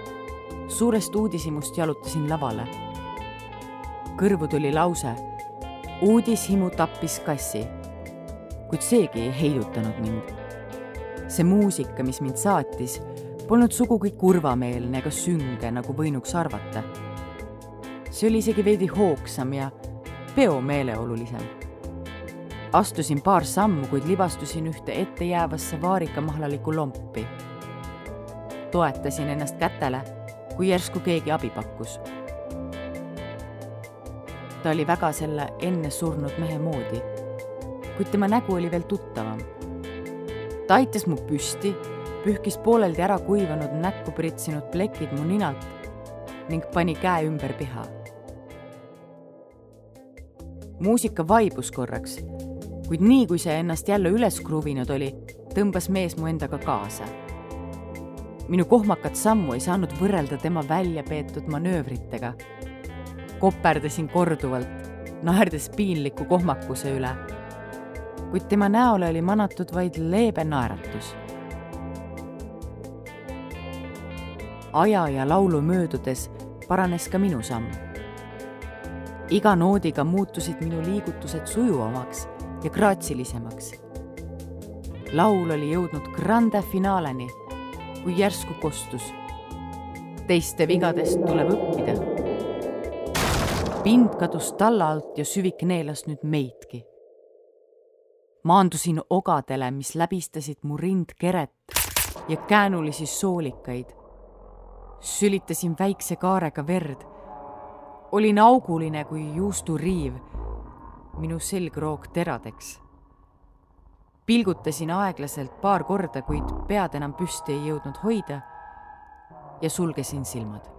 suurest uudishimust jalutasin lavale. kõrvu tuli lause. uudishimu tappis kassi. kuid seegi ei heidutanud mind. see muusika, mis mind saatis, polnud sugugi kurvameelne ega sünge, nagu võinuks arvata. see oli isegi veidi hoogsam ja peomeeleolulisem astusin paar sammu, kuid libastusin ühte ettejäävasse vaarikamahlalikku lompi. Toetasin ennast kätele, kui järsku keegi abi pakkus. ta oli väga selle enne surnud mehe moodi, kuid tema nägu oli veel tuttavam. ta aitas mu püsti, pühkis pooleldi ära kuivanud näkku pritsinud plekid mu ninalt ning pani käe ümber piha. muusika vaibus korraks, kuid nii kui see ennast jälle üles kruvinud oli, tõmbas mees mu endaga kaasa minu kohmakat sammu ei saanud võrrelda tema välja peetud manöövritega. koperdasin korduvalt, naerdes piinliku kohmakuse üle. kuid tema näole oli manatud vaid leebe naeratus. aja ja laulu möödudes paranes ka minu samm. iga noodiga muutusid minu liigutused sujuvamaks ja graatsilisemaks. laul oli jõudnud grande finaaleni kui järsku kostus. teiste vigadest tuleb õppida. pind kadus talla alt ja süvik neelas nüüd meidki. maandusin ogadele, mis läbistasid mu rindkeret ja käänulisi soolikaid. sülitasin väikse kaarega verd. olin auguline kui juusturiiv. minu selgroog teradeks pilgutasin aeglaselt paar korda, kuid pead enam püsti ei jõudnud hoida ja sulgesin silmad.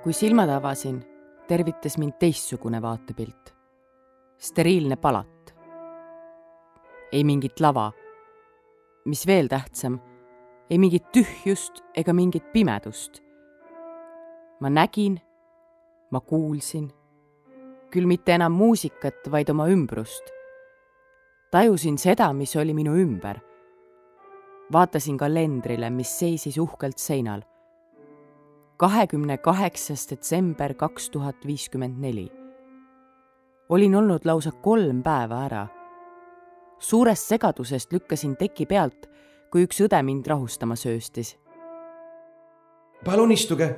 kui silmad avasin, tervitas mind teistsugune vaatepilt. steriilne palat. ei mingit lava. mis veel tähtsam ei mingit tühjust ega mingit pimedust. ma nägin, ma kuulsin, küll mitte enam muusikat, vaid oma ümbrust. tajusin seda, mis oli minu ümber. vaatasin kalendrile, mis seisis uhkelt seinal. kahekümne kaheksas detsember kaks tuhat viiskümmend neli. olin olnud lausa kolm päeva ära. suurest segadusest lükkasin teki pealt kui üks õde mind rahustama sööstis. palun istuge.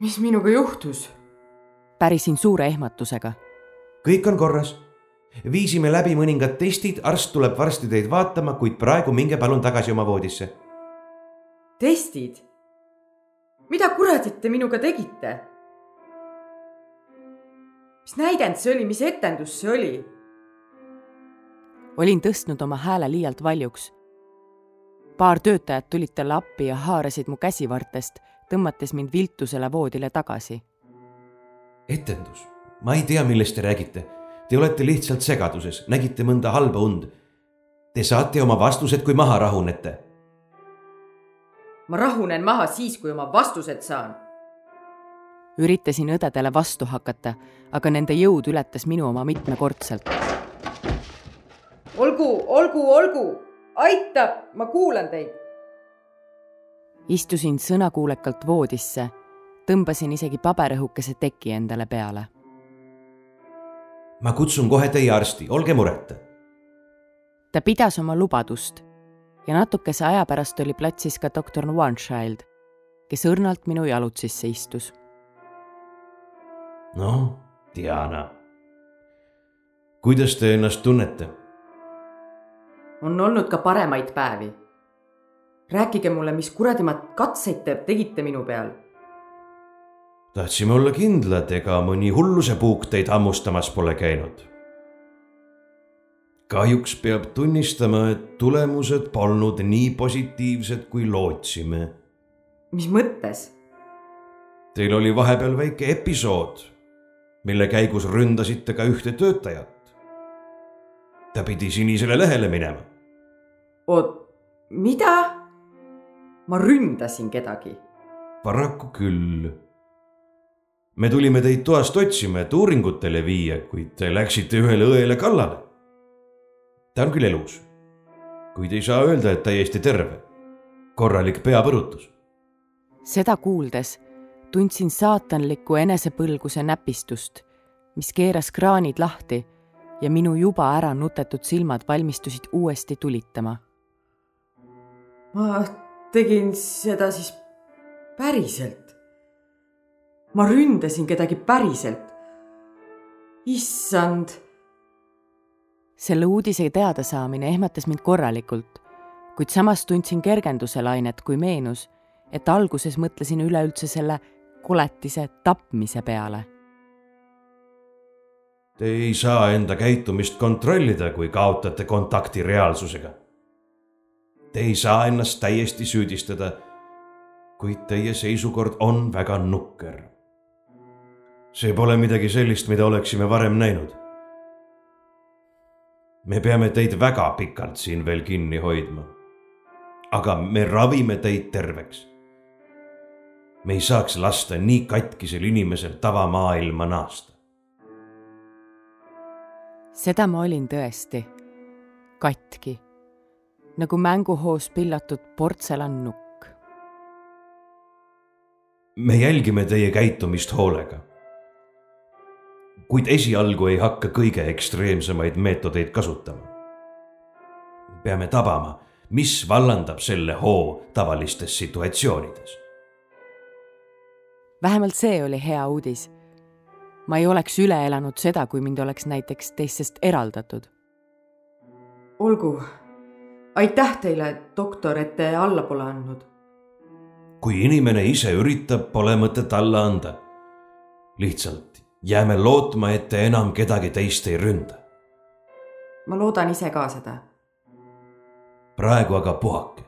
mis minuga juhtus? pärisin suure ehmatusega. kõik on korras. viisime läbi mõningad testid, arst tuleb varsti teid vaatama, kuid praegu minge palun tagasi oma voodisse. testid? mida kuradit te minuga tegite? mis näidend see oli, mis etendus see oli? Olin tõstnud oma hääle liialt valjuks. paar töötajat tulid talle appi ja haarasid mu käsivartest, tõmmates mind viltusele voodile tagasi. etendus, ma ei tea, millest te räägite. Te olete lihtsalt segaduses, nägite mõnda halba und. Te saate oma vastused, kui maha rahunete. ma rahunen maha siis, kui oma vastused saan üritasin õdedele vastu hakata, aga nende jõud ületas minu oma mitmekordselt olgu, olgu, olgu, aitab, ma kuulan teid. istusin sõnakuulekalt voodisse, tõmbasin isegi paberõhukese teki endale peale. ma kutsun kohe teie arsti, olge mureta. ta pidas oma lubadust ja natukese aja pärast oli platsis ka doktor Onechild, kes õrnalt minu jalutsisse istus. noh, Diana, kuidas te ennast tunnete? On olnud ka paremaid päevi. rääkige mulle, mis kuradimat katseid te tegite minu peal. tahtsime olla kindlad, ega mõni hulluse puuk teid hammustamas pole käinud. kahjuks peab tunnistama, et tulemused polnud nii positiivsed, kui lootsime. mis mõttes? Teil oli vahepeal väike episood, mille käigus ründasite ka ühte töötajat. ta pidi sinisele lehele minema oot, mida? ma ründasin kedagi. paraku küll. me tulime teid toast otsima, et uuringutele viia, kuid te läksite ühele õele kallale. ta on küll elus, kuid ei saa öelda, et täiesti terve. korralik peapõrutus. seda kuuldes tundsin saatanlikku enesepõlguse näpistust, mis keeras kraanid lahti ja minu juba ära nutetud silmad valmistusid uuesti tulitama ma tegin seda siis päriselt. ma ründasin kedagi päriselt. issand, selle uudise teadasaamine ehmatas mind korralikult, kuid samas tundsin kergenduse lainet, kui meenus, et alguses mõtlesin üleüldse selle koletise tapmise peale. Te ei saa enda käitumist kontrollida, kui kaotate kontakti reaalsusega. Te ei saa ennast täiesti süüdistada, kuid teie seisukord on väga nukker. see pole midagi sellist, mida oleksime varem näinud. me peame teid väga pikalt siin veel kinni hoidma. aga me ravime teid terveks me ei saaks lasta nii katkisel inimesel tavamaailma naasta. seda ma olin tõesti, katki, nagu mänguhoos pillatud portselannukk. me jälgime teie käitumist hoolega. kuid esialgu ei hakka kõige ekstreemsemaid meetodeid kasutama. peame tabama, mis vallandab selle hoo tavalistes situatsioonides vähemalt see oli hea uudis. ma ei oleks üle elanud seda, kui mind oleks näiteks teistest eraldatud. olgu, aitäh teile, doktor, et te alla pole andnud. kui inimene ise üritab, pole mõtet alla anda. lihtsalt jääme lootma, et te enam kedagi teist ei ründa. ma loodan ise ka seda. praegu aga puhake.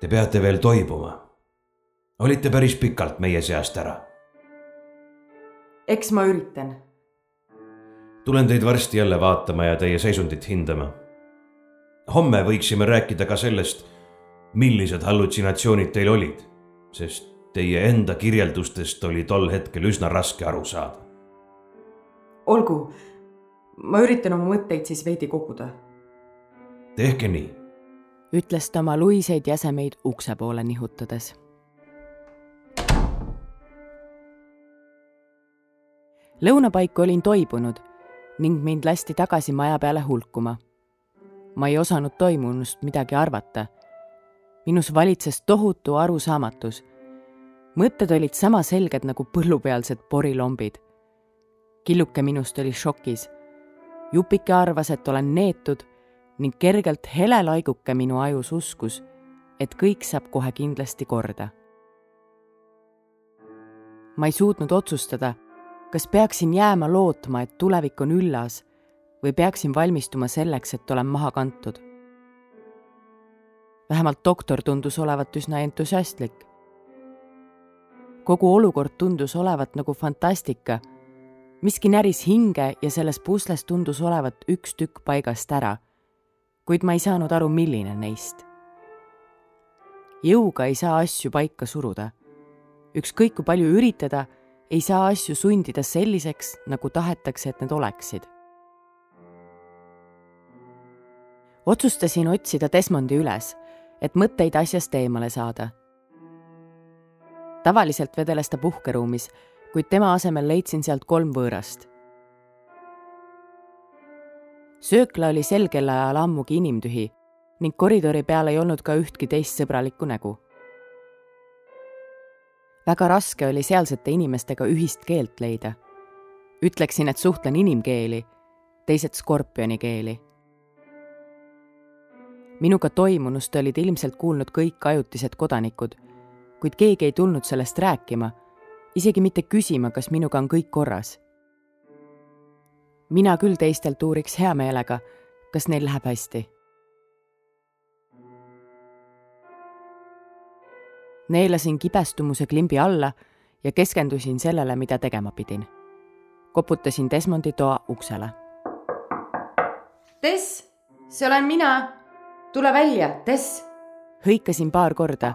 Te peate veel toibuma olite päris pikalt meie seast ära. eks ma üritan. tulen teid varsti jälle vaatama ja teie seisundit hindama. Homme võiksime rääkida ka sellest, millised hallutsinatsioonid teil olid, sest teie enda kirjeldustest oli tol hetkel üsna raske aru saada. olgu, ma üritan oma mõtteid siis veidi koguda. tehke nii ütles ta oma luiseid jäsemeid ukse poole nihutades lõunapaiku olin toibunud ning mind lasti tagasi maja peale hulkuma. Ma ei osanud toimunust midagi arvata. minus valitses tohutu arusaamatus. mõtted olid sama selged nagu põllupealsed porilombid. killuke minust oli šokis. jupike arvas, et olen neetud ning kergelt hele laiguke minu ajus uskus, et kõik saab kohe kindlasti korda. ma ei suutnud otsustada kas peaksin jääma lootma, et tulevik on üllas või peaksin valmistuma selleks, et olen maha kantud? vähemalt doktor tundus olevat üsna entusiastlik. kogu olukord tundus olevat nagu fantastika. miski näris hinge ja selles pusles tundus olevat üks tükk paigast ära. kuid ma ei saanud aru, milline neist. jõuga ei saa asju paika suruda. ükskõik kui palju üritada ei saa asju sundida selliseks, nagu tahetakse, et need oleksid. Otsustasin otsida Desmondi üles, et mõtteid asjast eemale saada. tavaliselt vedeles ta puhkeruumis, kuid tema asemel leidsin sealt kolm võõrast. söökla oli sel kellaajal ammugi inimtühi ning koridori peal ei olnud ka ühtki teist sõbralikku nägu väga raske oli sealsete inimestega ühist keelt leida. ütleksin, et suhtlen inimkeeli, teised skorpioni keeli. Minuga toimunust olid ilmselt kuulnud kõik ajutised kodanikud, kuid keegi ei tulnud sellest rääkima, isegi mitte küsima, kas minuga on kõik korras. mina küll teistelt uuriks hea meelega, kas neil läheb hästi neelasin kibestumuse klimbi alla ja keskendusin sellele, mida tegema pidin. koputasin Desmondi toa uksele. Tess, see olen mina. Tule välja, Tess. hõikasin paar korda,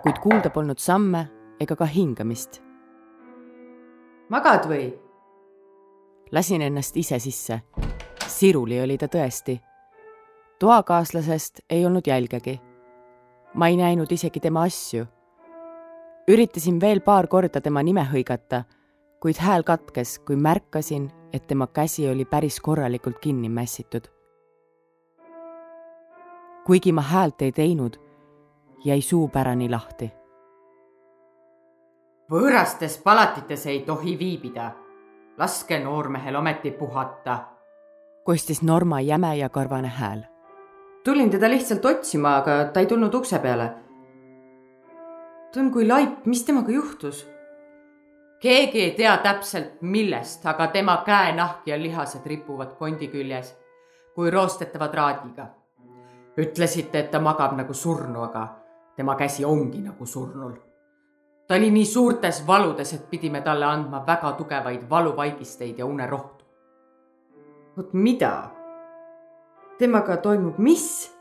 kuid kuulda polnud samme ega ka hingamist. magad või? lasin ennast ise sisse. siruli oli ta tõesti. toakaaslasest ei olnud jälgegi. ma ei näinud isegi tema asju üritasin veel paar korda tema nime hõigata, kuid hääl katkes, kui märkasin, et tema käsi oli päris korralikult kinni mässitud. Kuigi ma häält ei teinud, jäi suu pärani lahti. võõrastes palatites ei tohi viibida. laske noormehel ometi puhata. kostis Norma jäme ja karvane hääl. tulin teda lihtsalt otsima, aga ta ei tulnud ukse peale. ta on kui laip, mis temaga juhtus? keegi ei tea täpselt, millest, aga tema käenahk ja lihased ripuvad kondi küljes kui roostetava traadiga. Ütlesite, et ta magab nagu surnu, aga tema käsi ongi nagu surnul. ta oli nii suurtes valudes, et pidime talle andma väga tugevaid valuvaigisteid ja unerohtu. vot mida? temaga toimub mis?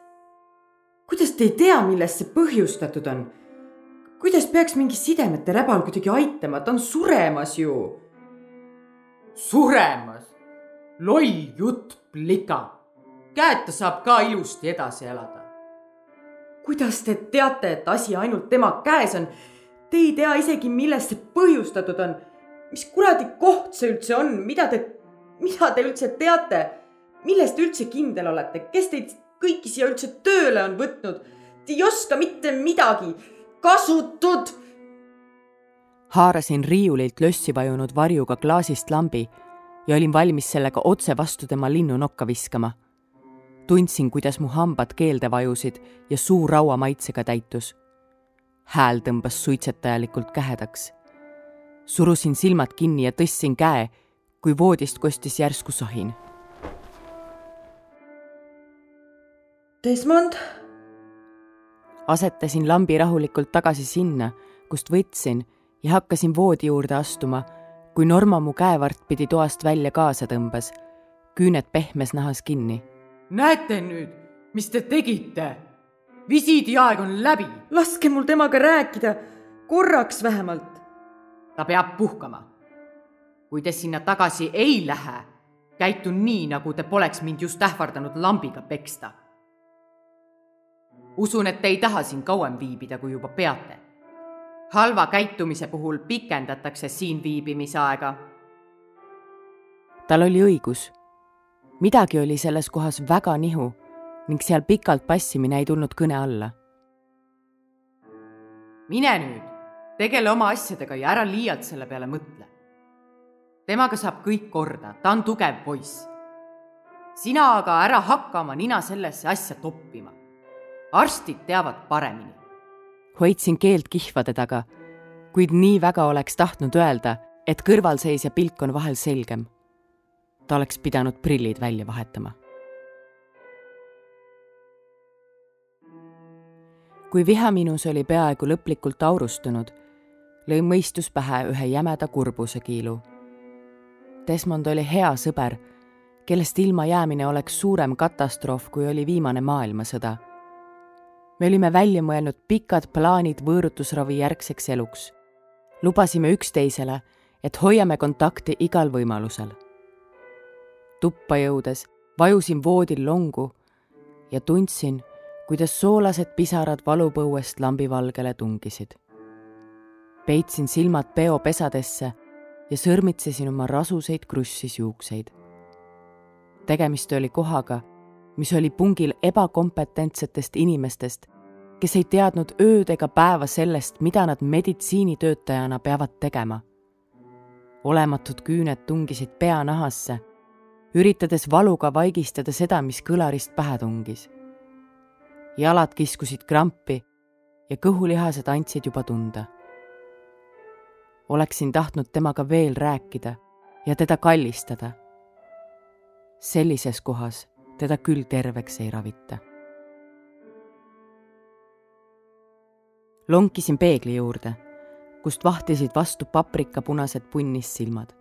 kuidas te ei tea, millest see põhjustatud on? kuidas peaks mingi sidemete räbal kuidagi aitama, ta on suremas ju. suremas? loll jutt, plika käeta saab ka ilusti edasi elada. kuidas te teate, et asi ainult tema käes on? Te ei tea isegi, millest see põhjustatud on. mis kuradi koht see üldse on, mida te, mida te üldse teate? milles te üldse kindel olete, kes teid kõiki siia üldse tööle on võtnud? Te ei oska mitte midagi, kasutud. haarasin riiulilt lössi vajunud varjuga klaasist lambi ja olin valmis sellega otse vastu tema linnu nokka viskama tundsin, kuidas mu hambad keelde vajusid ja suu rauamaitsega täitus. hääl tõmbas suitsetajalikult kähedaks. surusin silmad kinni ja tõstsin käe, kui voodist kostis järsku sahin. Desmond? asetasin lambi rahulikult tagasi sinna, kust võtsin ja hakkasin voodi juurde astuma, kui Norma mu käevart pidi toast välja kaasa tõmbas, küüned pehmes nahas kinni näete nüüd, mis te tegite? visiidiaeg on läbi. laske mul temaga rääkida, korraks vähemalt. ta peab puhkama. kui te sinna tagasi ei lähe, käitun nii, nagu te poleks mind just ähvardanud lambiga peksta. usun, et te ei taha siin kauem viibida, kui juba peate. halva käitumise puhul pikendatakse siin viibimise aega. tal oli õigus midagi oli selles kohas väga nihu ning seal pikalt passimine ei tulnud kõne alla. mine nüüd, tegele oma asjadega ja ära liialt selle peale mõtle. temaga saab kõik korda, ta on tugev poiss. sina aga ära hakka oma nina sellesse asja toppima. arstid teavad paremini. hoidsin keelt kihvade taga, kuid nii väga oleks tahtnud öelda, et kõrvalseisja pilk on vahel selgem ta oleks pidanud prillid välja vahetama. kui viha minus oli peaaegu lõplikult aurustunud, lõi mõistus pähe ühe jämeda kurbuse kiilu. Desmond oli hea sõber, kellest ilmajäämine oleks suurem katastroof, kui oli viimane maailmasõda. me olime välja mõelnud pikad plaanid võõrutusravi järgseks eluks. lubasime üksteisele, et hoiame kontakti igal võimalusel tuppa jõudes vajusin voodil longu ja tundsin, kuidas soolased pisarad valupõuest lambivalgele tungisid. peitsin silmad peopesadesse ja sõrmitsesin oma rasuseid krussis juukseid. tegemist oli kohaga, mis oli pungil ebakompetentsetest inimestest, kes ei teadnud ööd ega päeva sellest, mida nad meditsiinitöötajana peavad tegema. olematud küüned tungisid peanahasse üritades valuga vaigistada seda, mis kõlarist pähe tungis. jalad kiskusid krampi ja kõhulihased andsid juba tunda. oleksin tahtnud temaga veel rääkida ja teda kallistada. sellises kohas teda küll terveks ei ravita. lonkisin peegli juurde, kust vahtisid vastu paprikapunased punnissilmad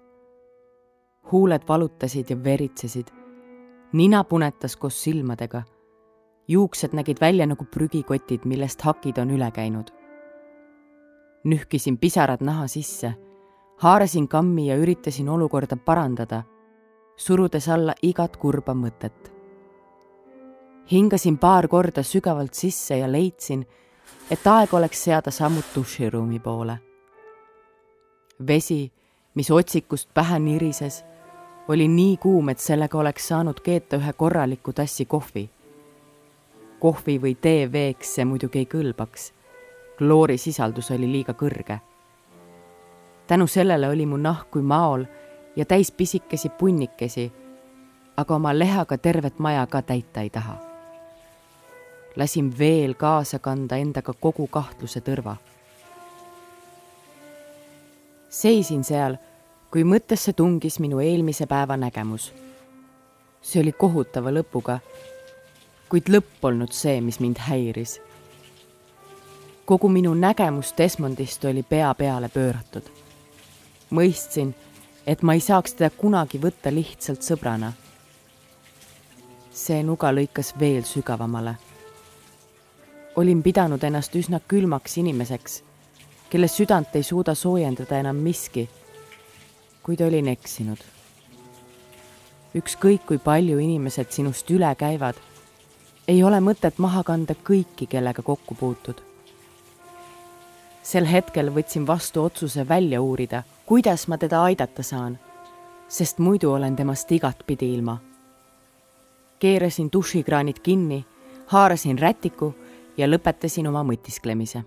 huuled valutasid ja veritsesid. nina punetas koos silmadega. juuksed nägid välja nagu prügikotid, millest hakid on üle käinud. nühkisin pisarad naha sisse, haarasin kammi ja üritasin olukorda parandada, surudes alla igat kurba mõtet. hingasin paar korda sügavalt sisse ja leidsin, et aeg oleks seada sammud duširuumi poole. vesi, mis otsikust pähe nirises oli nii kuum, et sellega oleks saanud keeta ühe korraliku tassi kohvi. kohvi või tee veeks see muidugi ei kõlbaks. kloorisisaldus oli liiga kõrge. tänu sellele oli mu nahk kui maol ja täis pisikesi punnikesi, aga oma lehaga tervet maja ka täita ei taha. lasin veel kaasa kanda endaga kogu kahtluse tõrva. seisin seal, kui mõttesse tungis minu eelmise päeva nägemus. see oli kohutava lõpuga, kuid lõpp polnud see, mis mind häiris. kogu minu nägemus Desmondist oli pea peale pööratud. mõistsin et ma ei saaks teda kunagi võtta lihtsalt sõbrana. see nuga lõikas veel sügavamale. olin pidanud ennast üsna külmaks inimeseks, kelle südant ei suuda soojendada enam miski, kuid olin eksinud. ükskõik kui palju inimesed sinust üle käivad, ei ole mõtet maha kanda kõiki, kellega kokku puutud sel hetkel võtsin vastu otsuse välja uurida kuidas ma teda aidata saan, sest muidu olen temast igatpidi ilma. keerasin dušikraanid kinni, haarasin rätiku ja lõpetasin oma mõtisklemise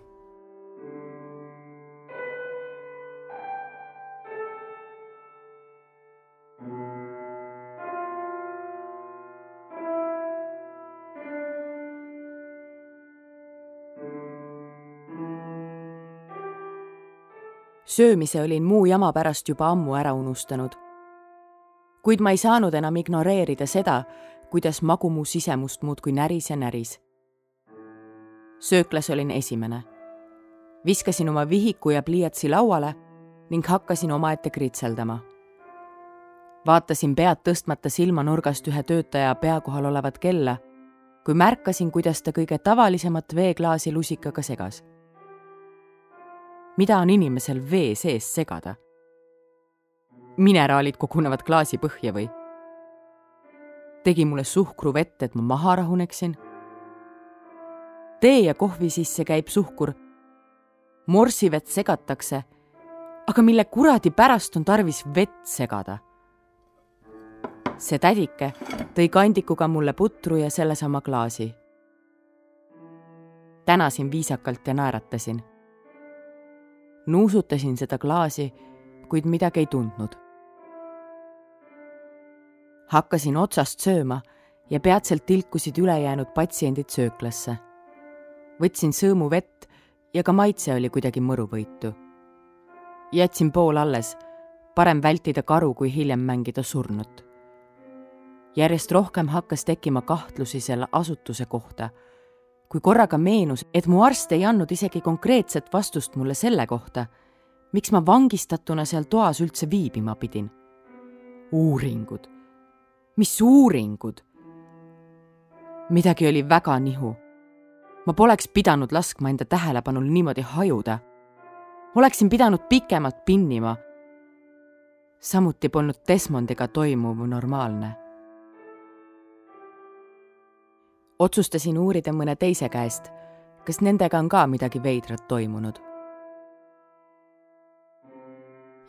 söömise olin muu jama pärast juba ammu ära unustanud. kuid ma ei saanud enam ignoreerida seda, kuidas magu mu sisemust muudkui näris ja näris. sööklas olin esimene. viskasin oma vihiku ja pliiatsi lauale ning hakkasin omaette kritseldama. vaatasin pead tõstmata silmanurgast ühe töötaja pea kohal olevat kella, kui märkasin, kuidas ta kõige tavalisemat veeklaasi lusikaga segas mida on inimesel vee sees segada? mineraalid kogunevad klaasi põhja või? tegi mulle suhkruvett, et ma maha rahuneksin? tee ja kohvi sisse käib suhkur. morsivett segatakse, aga mille kuradi pärast on tarvis vett segada? see tädike tõi kandikuga mulle putru ja sellesama klaasi. tänasin viisakalt ja naeratasin nuusutasin seda klaasi, kuid midagi ei tundnud. hakkasin otsast sööma ja peatselt tilkusid ülejäänud patsiendid sööklasse. võtsin sõõmu vett ja ka maitse oli kuidagi mõruvõitu. jätsin pool alles, parem vältida karu, kui hiljem mängida surnut. järjest rohkem hakkas tekkima kahtlusi selle asutuse kohta kui korraga meenus, et mu arst ei andnud isegi konkreetset vastust mulle selle kohta, miks ma vangistatuna seal toas üldse viibima pidin. uuringud. mis uuringud? midagi oli väga nihu. ma poleks pidanud laskma enda tähelepanul niimoodi hajuda. oleksin pidanud pikemalt pinnima. samuti polnud Desmondiga toimuv normaalne otsustasin uurida mõne teise käest, kas nendega on ka midagi veidrat toimunud.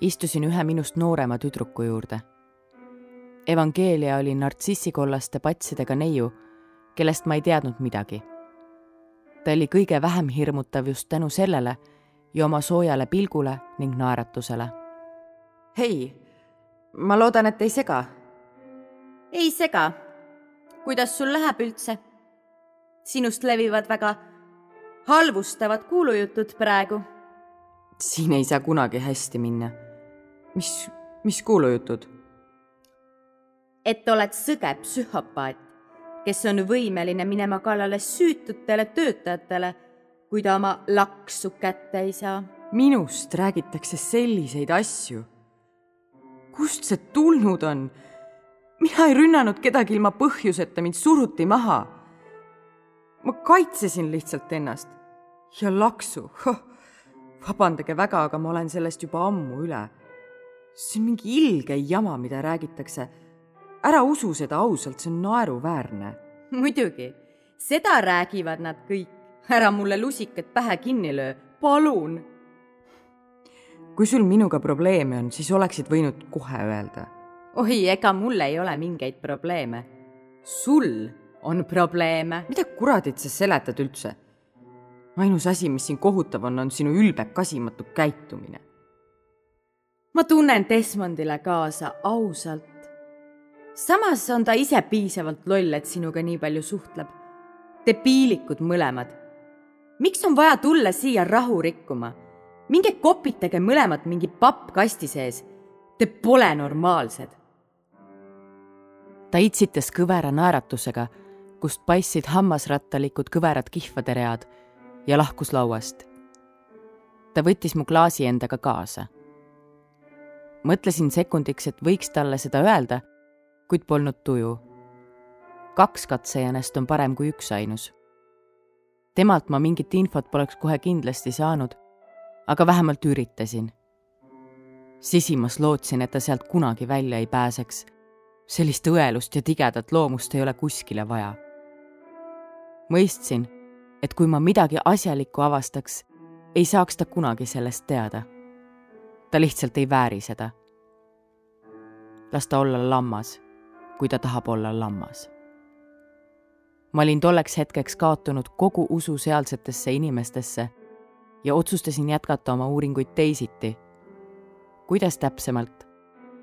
istusin ühe minust noorema tüdruku juurde. Evangeelia oli nartsissikollaste patsidega neiu, kellest ma ei teadnud midagi. ta oli kõige vähem hirmutav just tänu sellele ja oma soojale pilgule ning naeratusele. hei, ma loodan, et ei sega. ei sega. kuidas sul läheb üldse? Sinust levivad väga halvustavad kuulujutud praegu. siin ei saa kunagi hästi minna. mis, mis kuulujutud? et oled sõge psühhopaat, kes on võimeline minema kallale süütutele töötajatele, kui ta oma laksu kätte ei saa. minust räägitakse selliseid asju. kust see tulnud on? mina ei rünnanud kedagi ilma põhjuseta, mind suruti maha ma kaitsesin lihtsalt ennast. ja laksu, vabandage väga, aga ma olen sellest juba ammu üle. see on mingi ilge jama, mida räägitakse. ära usu seda ausalt, see on naeruväärne. muidugi, seda räägivad nad kõik. ära mulle lusikat pähe kinni löö, palun. kui sul minuga probleeme on, siis oleksid võinud kohe öelda. oi, ega mul ei ole mingeid probleeme. sul on probleeme. mida kuradit sa seletad üldse? ainus asi, mis siin kohutav on, on sinu ülbe kasimatu käitumine. ma tunnen Desmondile kaasa ausalt. samas on ta ise piisavalt loll, et sinuga nii palju suhtleb. debiilikud mõlemad. miks on vaja tulla siia rahu rikkuma? minge kopitage mõlemad mingi pappkasti sees. Te pole normaalsed. ta itsitas kõvera naeratusega, kust paistsid hammasrattalikud kõverad kihvade read ja lahkus lauast. ta võttis mu klaasi endaga kaasa. mõtlesin sekundiks, et võiks talle seda öelda kuid polnud tuju. kaks katsejänest on parem kui üksainus. temalt ma mingit infot poleks kohe kindlasti saanud, aga vähemalt üritasin. sisimas lootsin, et ta sealt kunagi välja ei pääseks. sellist õelust ja tigedat loomust ei ole kuskile vaja. Mõistsin, et kui ma midagi asjalikku avastaks, ei saaks ta kunagi sellest teada. ta lihtsalt ei vääri seda las ta olla lammas kui ta tahab olla lammas. ma olin tolleks hetkeks kaotanud kogu usu sealsetesse inimestesse ja otsustasin jätkata oma uuringuid teisiti. kuidas täpsemalt,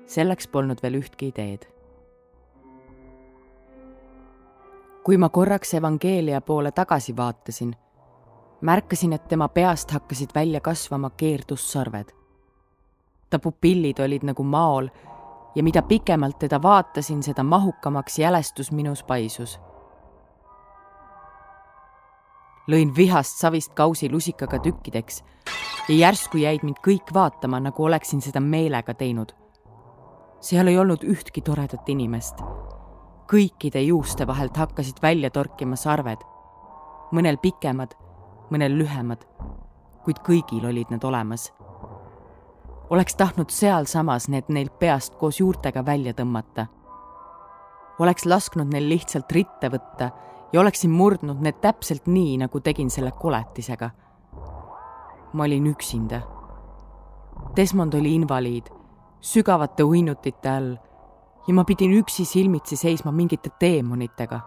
selleks polnud veel ühtki ideed. Kui ma korraks evangeelia poole tagasi vaatasin, märkasin, et tema peast hakkasid välja kasvama keerdussarved. ta pupillid olid nagu maol ja mida pikemalt teda vaatasin, seda mahukamaks jälestus minus paisus. lõin vihast savist kausi lusikaga tükkideks ja järsku jäid mind kõik vaatama, nagu oleksin seda meelega teinud. seal ei olnud ühtki toredat inimest. Kõikide juuste vahelt hakkasid välja torkima sarved, mõnel pikemad, mõnel lühemad, kuid kõigil olid need olemas oleks tahtnud sealsamas need neilt peast koos juurtega välja tõmmata. oleks lasknud neil lihtsalt ritte võtta ja oleksin murdnud need täpselt nii, nagu tegin selle koletisega. ma olin üksinda. Desmond oli invaliid, sügavate uinutite all ja ma pidin üksi silmitsi seisma mingite teemonitega.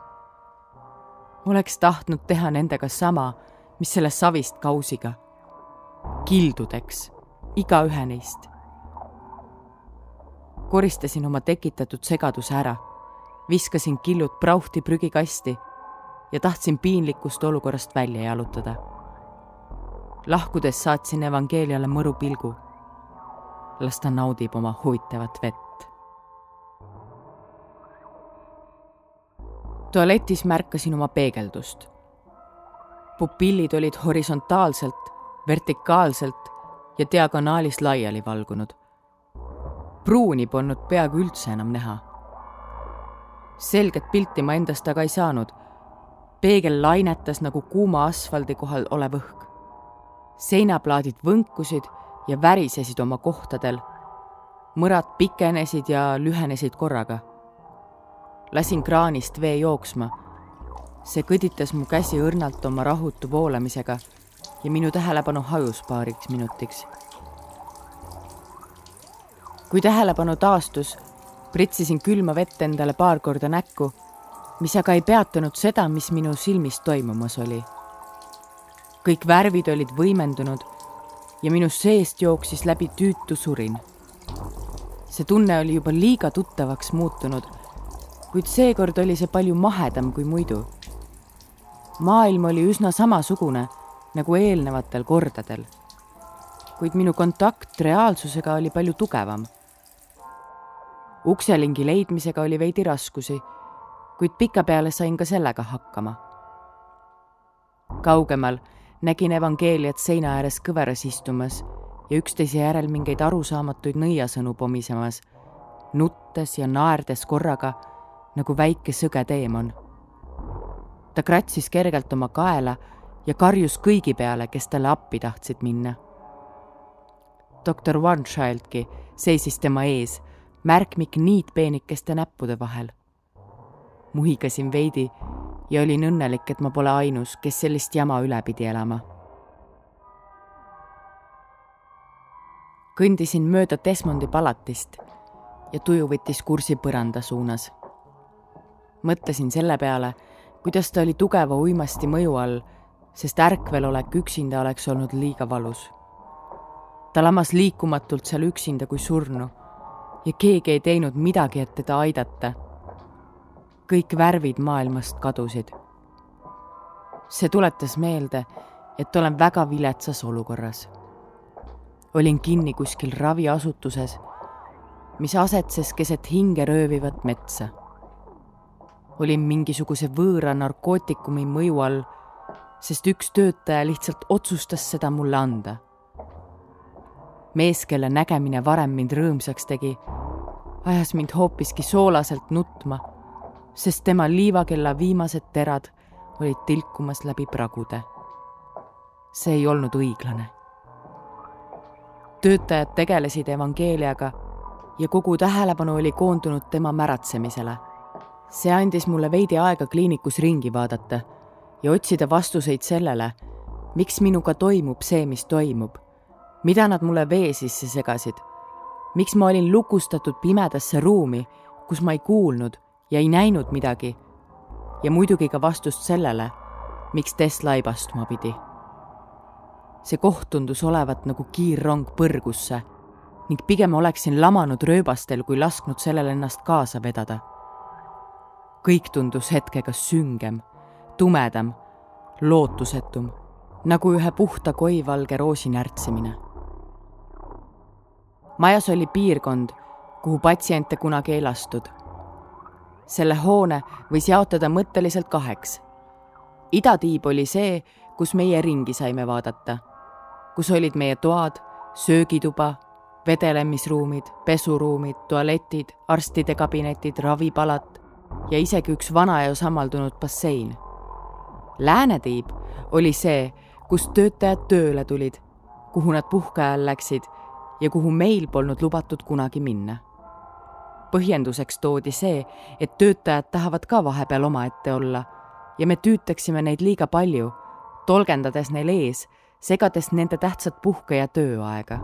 oleks tahtnud teha nendega sama, mis selle savist kausiga. kildudeks igaühe neist. koristasin oma tekitatud segaduse ära, viskasin killud prauhti prügikasti ja tahtsin piinlikust olukorrast välja jalutada. lahkudes saatsin Evangeliale mõru pilgu. las ta naudib oma huvitavat vett. Tualetis märkasin oma peegeldust. pupillid olid horisontaalselt, vertikaalselt ja diagonaalis laiali valgunud. pruuni polnud peaaegu üldse enam näha. selget pilti ma endast aga ei saanud. peegel lainetas nagu kuuma asfaldi kohal olev õhk. seinaplaadid võnkusid ja värisesid oma kohtadel. mõrad pikenesid ja lühenesid korraga. Lasin kraanist vee jooksma. see kõditas mu käsi õrnalt oma rahutu voolamisega ja minu tähelepanu hajus paariks minutiks. kui tähelepanu taastus, pritsisin külma vett endale paar korda näkku, mis aga ei peatanud seda, mis minu silmis toimumas oli. kõik värvid olid võimendunud ja minu seest jooksis läbi tüütu surin. see tunne oli juba liiga tuttavaks muutunud, kuid seekord oli see palju mahedam kui muidu. maailm oli üsna samasugune nagu eelnevatel kordadel. kuid minu kontakt reaalsusega oli palju tugevam. ukselingi leidmisega oli veidi raskusi, kuid pikapeale sain ka sellega hakkama. kaugemal nägin evangeeliat seina ääres kõveras istumas ja üksteise järel mingeid arusaamatuid nõiasõnu pomisemas, nuttes ja naerdes korraga nagu väike sõge teemon. ta kratsis kergelt oma kaela ja karjus kõigi peale, kes talle appi tahtsid minna. doktor Onechildki seisis tema ees, märkmik niitpeenikeste näppude vahel. muhigasin veidi ja olin õnnelik, et ma pole ainus, kes sellist jama üle pidi elama. kõndisin mööda Desmondi palatist ja tuju võttis kursi põranda suunas. Mõtlesin selle peale, kuidas ta oli tugeva uimasti mõju all sest ärkvelolek üksinda oleks olnud liiga valus. ta lamas liikumatult seal üksinda kui surnu ja keegi ei teinud midagi, et teda aidata, kõik värvid maailmast kadusid. see tuletas meelde, et olen väga viletsas olukorras. olin kinni kuskil raviasutuses, mis asetses keset hinge röövivat metsa. Olin mingisuguse võõra narkootikumi mõju all, sest üks töötaja lihtsalt otsustas seda mulle anda. mees, kelle nägemine varem mind rõõmsaks tegi, ajas mind hoopiski soolaselt nutma, sest tema liivakella viimased terad olid tilkumas läbi pragude see ei olnud õiglane. töötajad tegelesid evangeeliaga ja kogu tähelepanu oli koondunud tema märatsemisele. See andis mulle veidi aega kliinikus ringi vaadata ja otsida vastuseid sellele, miks minuga toimub see, mis toimub, mida nad mulle vee sisse segasid, miks ma olin lukustatud pimedasse ruumi, kus ma ei kuulnud ja ei näinud midagi? Ja muidugi ka vastust sellele, miks Tess laibastuma pidi. See koht tundus olevat nagu kiirrong põrgusse ning pigem oleksin lamanud rööbastel, kui lasknud sellel ennast kaasa vedada. Kõik tundus hetkega süngem, tumedam, lootusetum, nagu ühe puhta koivalge roosi närtsimine. majas oli piirkond, kuhu patsiente kunagi ei lastud. selle hoone võis jaotada mõtteliselt kaheks. idatiib oli see, kus meie ringi saime vaadata kus olid meie toad, söögituba, vedelemisruumid, pesuruumid, tualetid, arstide kabinetid, ravipalat ja isegi üks vana ja sammaldunud bassein. Läänetiib oli see, kus töötajad tööle tulid, kuhu nad puhke ajal läksid ja kuhu meil polnud lubatud kunagi minna. põhjenduseks toodi see, et töötajad tahavad ka vahepeal omaette olla ja me tüütaksime neid liiga palju, tolgendades neil ees segades nende tähtsat puhke- ja tööaega.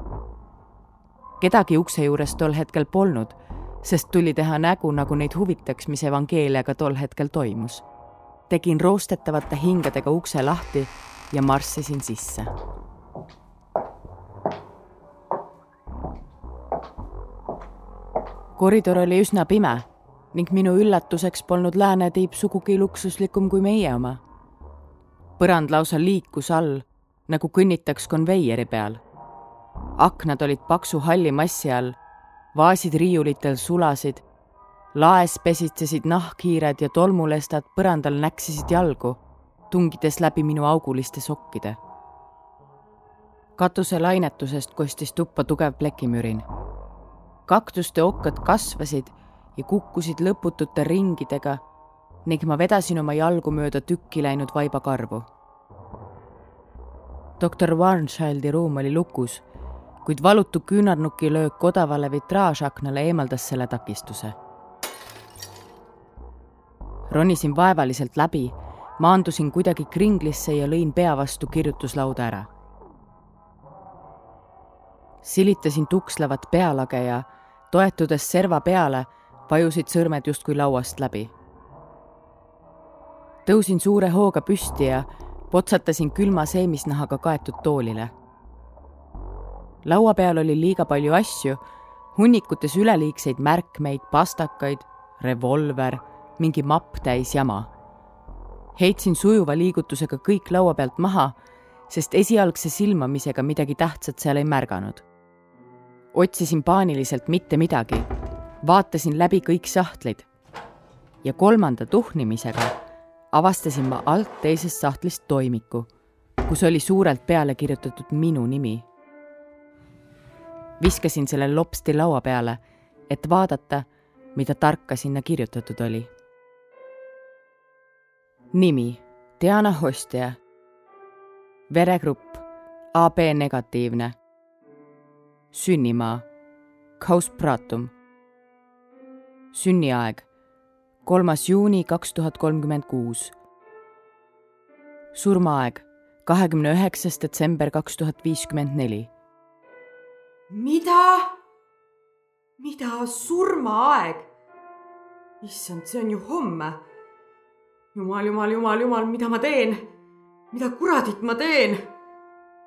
kedagi ukse juures tol hetkel polnud, sest tuli teha nägu, nagu neid huvitaks, mis evangeeliaga tol hetkel toimus. tegin roostetavate hingadega ukse lahti ja marssisin sisse. koridor oli üsna pime ning minu üllatuseks polnud läänetiib sugugi luksuslikum kui meie oma. põrand lausa liikus all nagu kõnnitaks konveieri peal. aknad olid paksu halli massi all, vaasid riiulitel sulasid, laes pesitsesid nahkhiired ja tolmulestad põrandal näksisid jalgu, tungides läbi minu auguliste sokkide. katuse lainetusest kostis tuppa tugev plekimürin. kaktuste okkad kasvasid ja kukkusid lõputute ringidega ning ma vedasin oma jalgu mööda tükki läinud vaibakarvu doktor Warnchildi ruum oli lukus, kuid valutu küünarnuki löök odavale vitraažaknale eemaldas selle takistuse. ronisin vaevaliselt läbi, maandusin kuidagi kringlisse ja lõin pea vastu kirjutuslauda ära. silitasin tukslavat pealage ja toetudes serva peale, vajusid sõrmed justkui lauast läbi. tõusin suure hooga püsti ja potsatasin külma seemisnahaga kaetud toolile. Laua peal oli liiga palju asju, hunnikutes üleliigseid märkmeid, pastakaid, revolver, mingi mapp täis jama. heitsin sujuva liigutusega kõik laua pealt maha, sest esialgse silmamisega midagi tähtsat seal ei märganud. otsisin paaniliselt mitte midagi, vaatasin läbi kõik sahtlid ja kolmanda tuhnimisega avastasin ma alt teisest sahtlist toimiku, kus oli suurelt peale kirjutatud minu nimi. Viskasin selle lopsti laua peale, et vaadata, mida tarka sinna kirjutatud oli. nimi Diana Hostia. veregrupp AB negatiivne. sünnimaa Caus Pratum. sünniaeg kolmas juuni kaks tuhat kolmkümmend kuus. surmaaeg kahekümne üheksas detsember kaks tuhat viiskümmend neli. Mida? mida surmaaeg? issand, see on ju homme. jumal, jumal, jumal, jumal, mida ma teen? mida kuradit ma teen?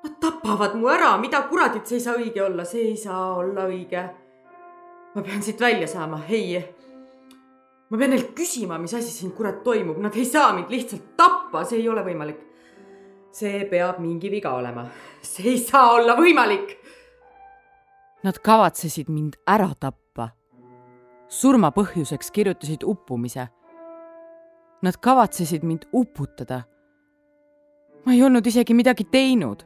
Nad tapavad mu ära, mida kuradit, see ei saa õige olla, see ei saa olla õige. ma pean siit välja saama, ei ma pean neilt küsima, mis asi siin kurat toimub, nad ei saa mind lihtsalt tappa, see ei ole võimalik. see peab mingi viga olema, see ei saa olla võimalik. Nad kavatsesid mind ära tappa. surma põhjuseks kirjutasid uppumise. Nad kavatsesid mind uputada. ma ei olnud isegi midagi teinud.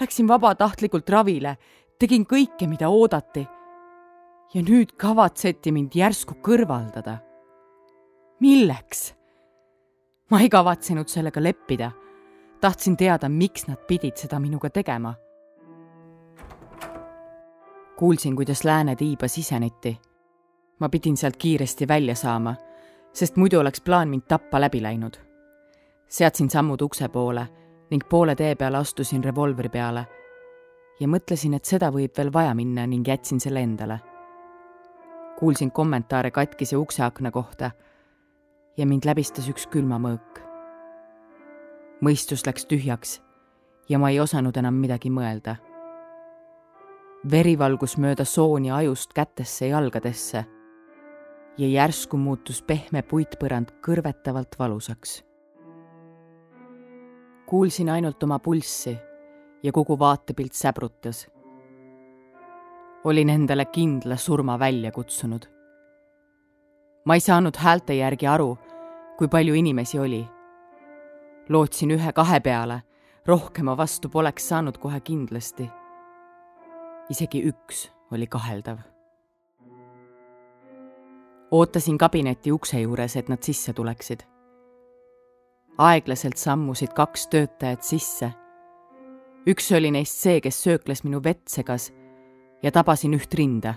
Läksin vabatahtlikult ravile, tegin kõike, mida oodati ja nüüd kavatseti mind järsku kõrvaldada. milleks? ma ei kavatsenud sellega leppida. tahtsin teada, miks nad pidid seda minuga tegema. Kuulsin, kuidas lääne tiiba siseneti. ma pidin sealt kiiresti välja saama, sest muidu oleks plaan mind tappa läbi läinud. seadsin sammud ukse poole ning poole tee peal astusin revolvri peale ja mõtlesin, et seda võib veel vaja minna ning jätsin selle endale kuulsin kommentaare katkise ukseakna kohta ja mind läbistas üks külmamõõk. mõistus läks tühjaks ja ma ei osanud enam midagi mõelda. Veri valgus mööda sooni ajust kätesse ja jalgadesse ja järsku muutus pehme puitpõrand kõrvetavalt valusaks. kuulsin ainult oma pulssi ja kogu vaatepilt säbrutas olin endale kindla surma välja kutsunud. ma ei saanud häälte järgi aru, kui palju inimesi oli. lootsin ühe-kahe peale, rohkema vastu poleks saanud kohe kindlasti. Isegi üks oli kaheldav. ootasin kabineti ukse juures, et nad sisse tuleksid. aeglaselt sammusid kaks töötajat sisse. üks oli neist see, kes söökles minu vett segas ja tabasin üht rinda.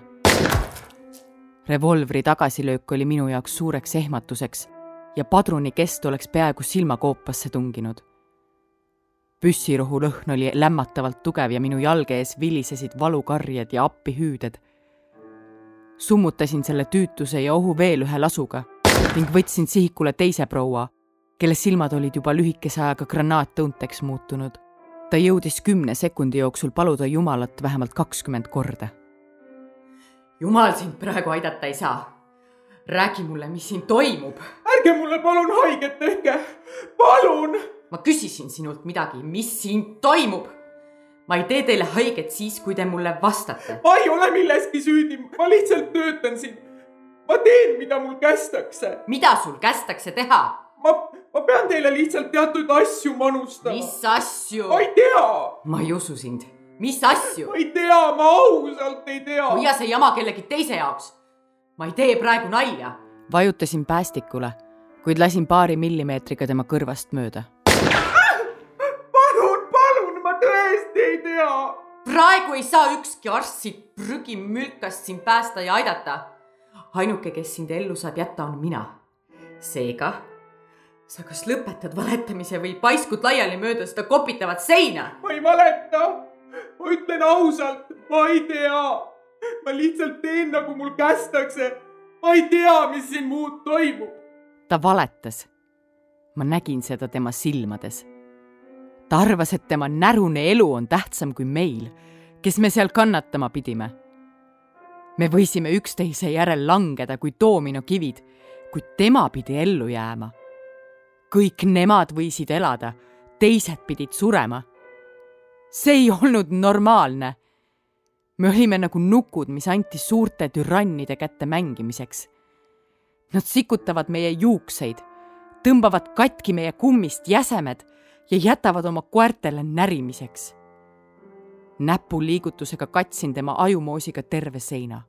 revolvri tagasilöök oli minu jaoks suureks ehmatuseks ja padruni kest oleks peaaegu silmakoopasse tunginud. Püssirohu lõhn oli lämmatavalt tugev ja minu jalge ees vilisesid valukarjed ja appihüüded. summutasin selle tüütuse ja ohu veel ühe lasuga ning võtsin sihikule teise proua, kelle silmad olid juba lühikese ajaga granaattõunteks muutunud ta jõudis kümne sekundi jooksul paluda Jumalat vähemalt kakskümmend korda. Jumal sind praegu aidata ei saa. räägi mulle, mis siin toimub. ärge mulle palun haiget tehke, palun. Ma küsisin sinult midagi, mis siin toimub. ma ei tee teile haiget siis, kui te mulle vastate. ma ei ole milleski süüdi, ma lihtsalt töötan siin. ma teen, mida mul kästakse. mida sul kästakse teha? ma, ma pean teile lihtsalt teatud asju manustama. mis asju? ma ei tea. ma ei usu sind. mis asju? ma ei tea, ma ausalt ei tea. hoia see jama kellegi teise jaoks. ma ei tee praegu nalja. vajutasin päästikule, kuid lasin paari millimeetriga tema kõrvast mööda. Palun, palun, ma tõesti ei tea. praegu ei saa ükski arst siit prügimülkast sind päästa ja aidata. ainuke, kes sind ellu saab jätta, on mina. seega sa kas lõpetad valetamise või paiskud laiali mööda seda kopitavat seina? ma ei valeta. ma ütlen ausalt, ma ei tea. ma lihtsalt teen, nagu mul kästakse. ma ei tea, mis siin muud toimub. ta valetas. Ma nägin seda tema silmades. ta arvas, et tema närune elu on tähtsam kui meil, kes me seal kannatama pidime. me võisime üksteise järel langeda kui doominokivid, kuid tema pidi ellu jääma kõik nemad võisid elada, teised pidid surema. see ei olnud normaalne. me olime nagu nukud, mis anti suurte türannide kätte mängimiseks. Nad sikutavad meie juukseid, tõmbavad katki meie kummist jäsemed ja jätavad oma koertele närimiseks. näpuliigutusega katsin tema ajumoosiga terve seina.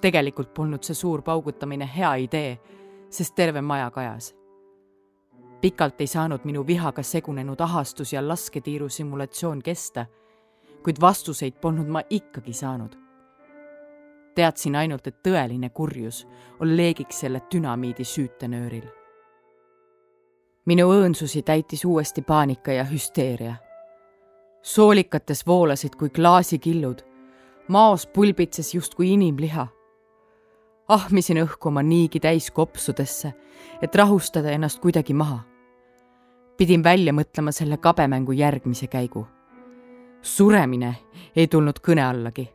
tegelikult polnud see suur paugutamine hea idee, sest terve maja kajas pikalt ei saanud minu vihaga segunenud ahastus ja lasketiiru simulatsioon kesta, kuid vastuseid polnud ma ikkagi saanud. teadsin ainult, et tõeline kurjus on leegiks selle dünamiidi süütenööril. Minu õõnsusi täitis uuesti paanika ja hüsteeria. soolikates voolasid kui klaasikillud, maos pulbitses justkui inimliha ahmisin õhku oma niigi täis kopsudesse, et rahustada ennast kuidagi maha. pidin välja mõtlema selle kabemängu järgmise käigu. suremine ei tulnud kõne allagi.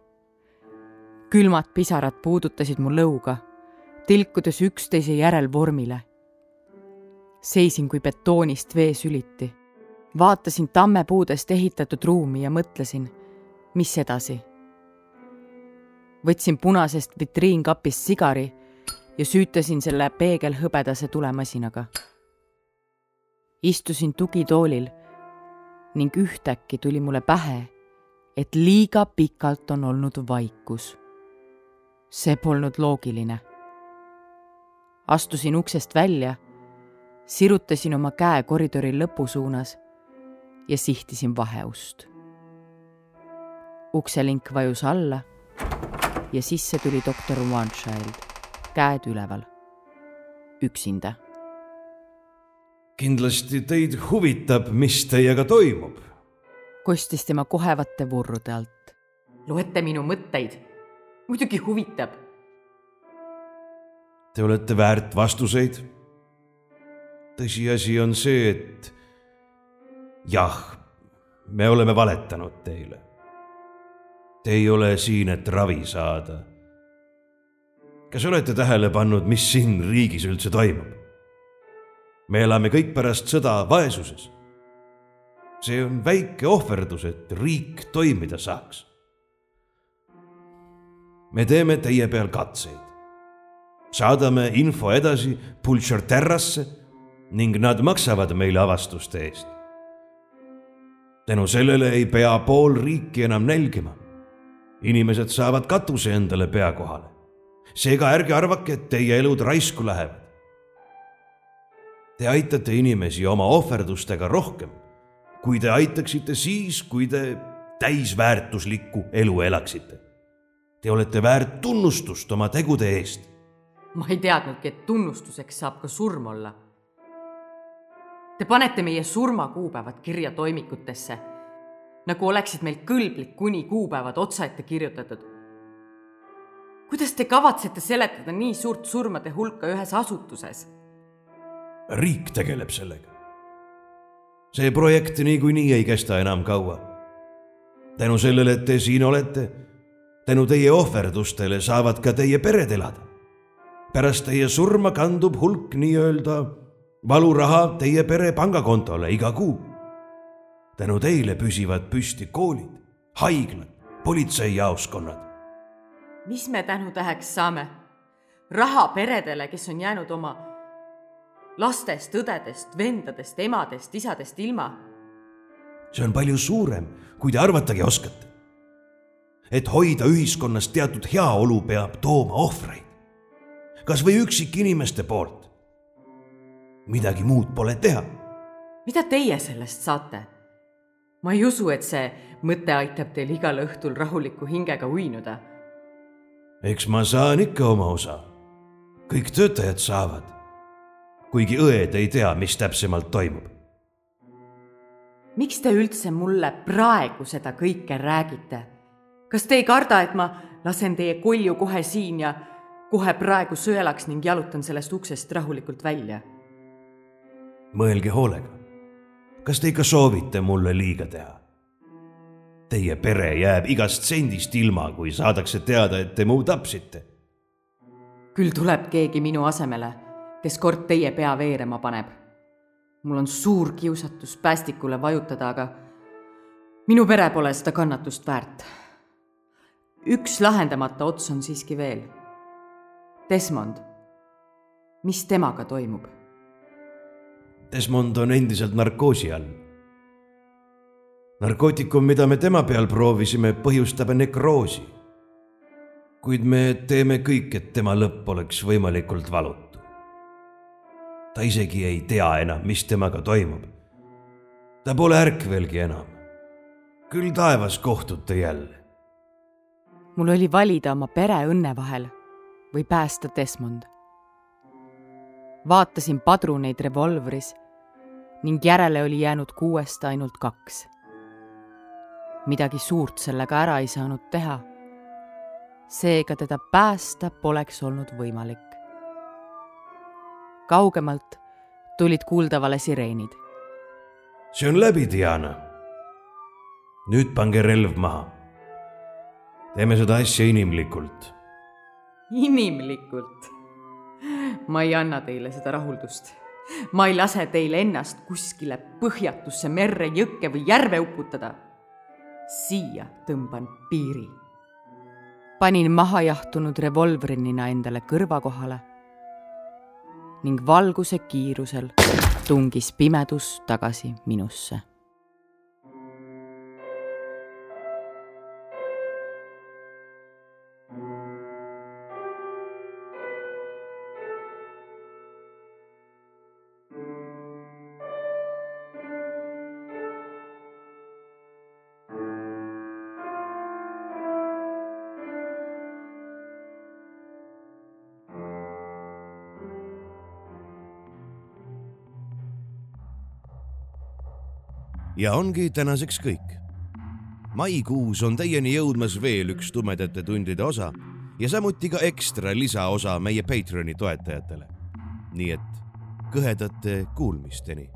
külmad pisarad puudutasid mu lõuga, tilkudes üksteise järel vormile. Seisin kui betoonist veesüliti. vaatasin tammepuudest ehitatud ruumi ja mõtlesin, mis edasi. võtsin punasest vitriinkapist sigari ja süütasin selle peegelhõbedase tulemasinaga. istusin tugitoolil ning ühtäkki tuli mulle pähe, et liiga pikalt on olnud vaikus. see polnud loogiline. astusin uksest välja, sirutasin oma käe koridori lõpu suunas ja sihtisin vaheust. ukselink vajus alla ja sisse tuli doktor Onechild, käed üleval, üksinda kindlasti teid huvitab, mis teiega toimub. kostis tema kohevate vurrude alt. loete minu mõtteid? muidugi huvitab. Te olete väärt vastuseid. Tõsiasi on see, et jah, me oleme valetanud teile. Te ei ole siin, et ravi saada. kas olete tähele pannud, mis siin riigis üldse toimub? me elame kõik pärast sõda vaesuses. see on väike ohverdus, et riik toimida saaks. me teeme teie peal katseid. saadame info edasi Pulcherterrasse ning nad maksavad meile avastuste eest. tänu sellele ei pea pool riiki enam nälgima. inimesed saavad katuse endale pea kohale. seega ärge arvake, et teie elud raisku lähevad. Te aitate inimesi oma ohverdustega rohkem, kui te aitaksite siis, kui te täisväärtuslikku elu elaksite. Te olete väärt tunnustust oma tegude eest. ma ei teadnudki, et tunnustuseks saab ka surm olla. Te panete meie surmakuupäevad kirja toimikutesse, nagu oleksid meil kõlblik kuni kuupäevad otsaette kirjutatud. kuidas te kavatsete seletada nii suurt surmade hulka ühes asutuses? riik tegeleb sellega. see projekt niikuinii ei kesta enam kaua. tänu sellele, et te siin olete, tänu teie ohverdustele saavad ka teie pered elada. pärast teie surma kandub hulk nii-öelda valuraha teie pere pangakontole iga kuu. tänu teile püsivad püsti koolid, haiglad, politseijaoskonnad. mis me tänutäheks saame? raha peredele, kes on jäänud oma lastest, õdedest, vendadest, emadest, isadest ilma. see on palju suurem, kui te arvatagi oskate. et hoida ühiskonnas teatud heaolu, peab tooma ohvreid. kas või üksikinimeste poolt. Midagi muud pole teha. mida teie sellest saate? ma ei usu, et see mõte aitab teil igal õhtul rahuliku hingega uinuda. eks ma saan ikka oma osa. kõik töötajad saavad kuigi õed ei tea, mis täpsemalt toimub. miks te üldse mulle praegu seda kõike räägite? kas te ei karda, et ma lasen teie kolju kohe siin ja kohe praegu sõelaks ning jalutan sellest uksest rahulikult välja? Mõelge hoolega. kas te ikka soovite mulle liiga teha? Teie pere jääb igast sendist ilma, kui saadakse teada, et te mu tapsite. küll tuleb keegi minu asemele kes kord teie pea veerema paneb. mul on suur kiusatus päästikule vajutada, aga minu pere pole seda kannatust väärt. üks lahendamata ots on siiski veel. Desmond, mis temaga toimub? Desmond on endiselt narkoosi all. narkootikum, mida me tema peal proovisime, põhjustab nekroosi. kuid me teeme kõik, et tema lõpp oleks võimalikult valutu ta isegi ei tea enam, mis temaga toimub. ta pole ärkvelgi enam. küll taevas kohtute jälle. mul oli valida oma pere õnne vahel või päästa Desmond. vaatasin padruneid revolvris ning järele oli jäänud kuuest ainult kaks. midagi suurt sellega ära ei saanud teha. seega teda päästa poleks olnud võimalik kaugemalt tulid kuuldavale sireenid. see on läbi, Diana. nüüd pange relv maha. teeme seda asja inimlikult. inimlikult? ma ei anna teile seda rahuldust. Ma ei lase teil ennast kuskile põhjatusse merre, jõkke või järve uputada. siia tõmban piiri. panin mahajahtunud revolvrinina endale kõrva kohale ning valguse kiirusel tungis pimedus tagasi minusse ja ongi tänaseks kõik. maikuus on teieni jõudmas veel üks tumedate tundide osa ja samuti ka ekstra lisaosa meie Patreoni toetajatele. nii et kõhedate kuulmisteni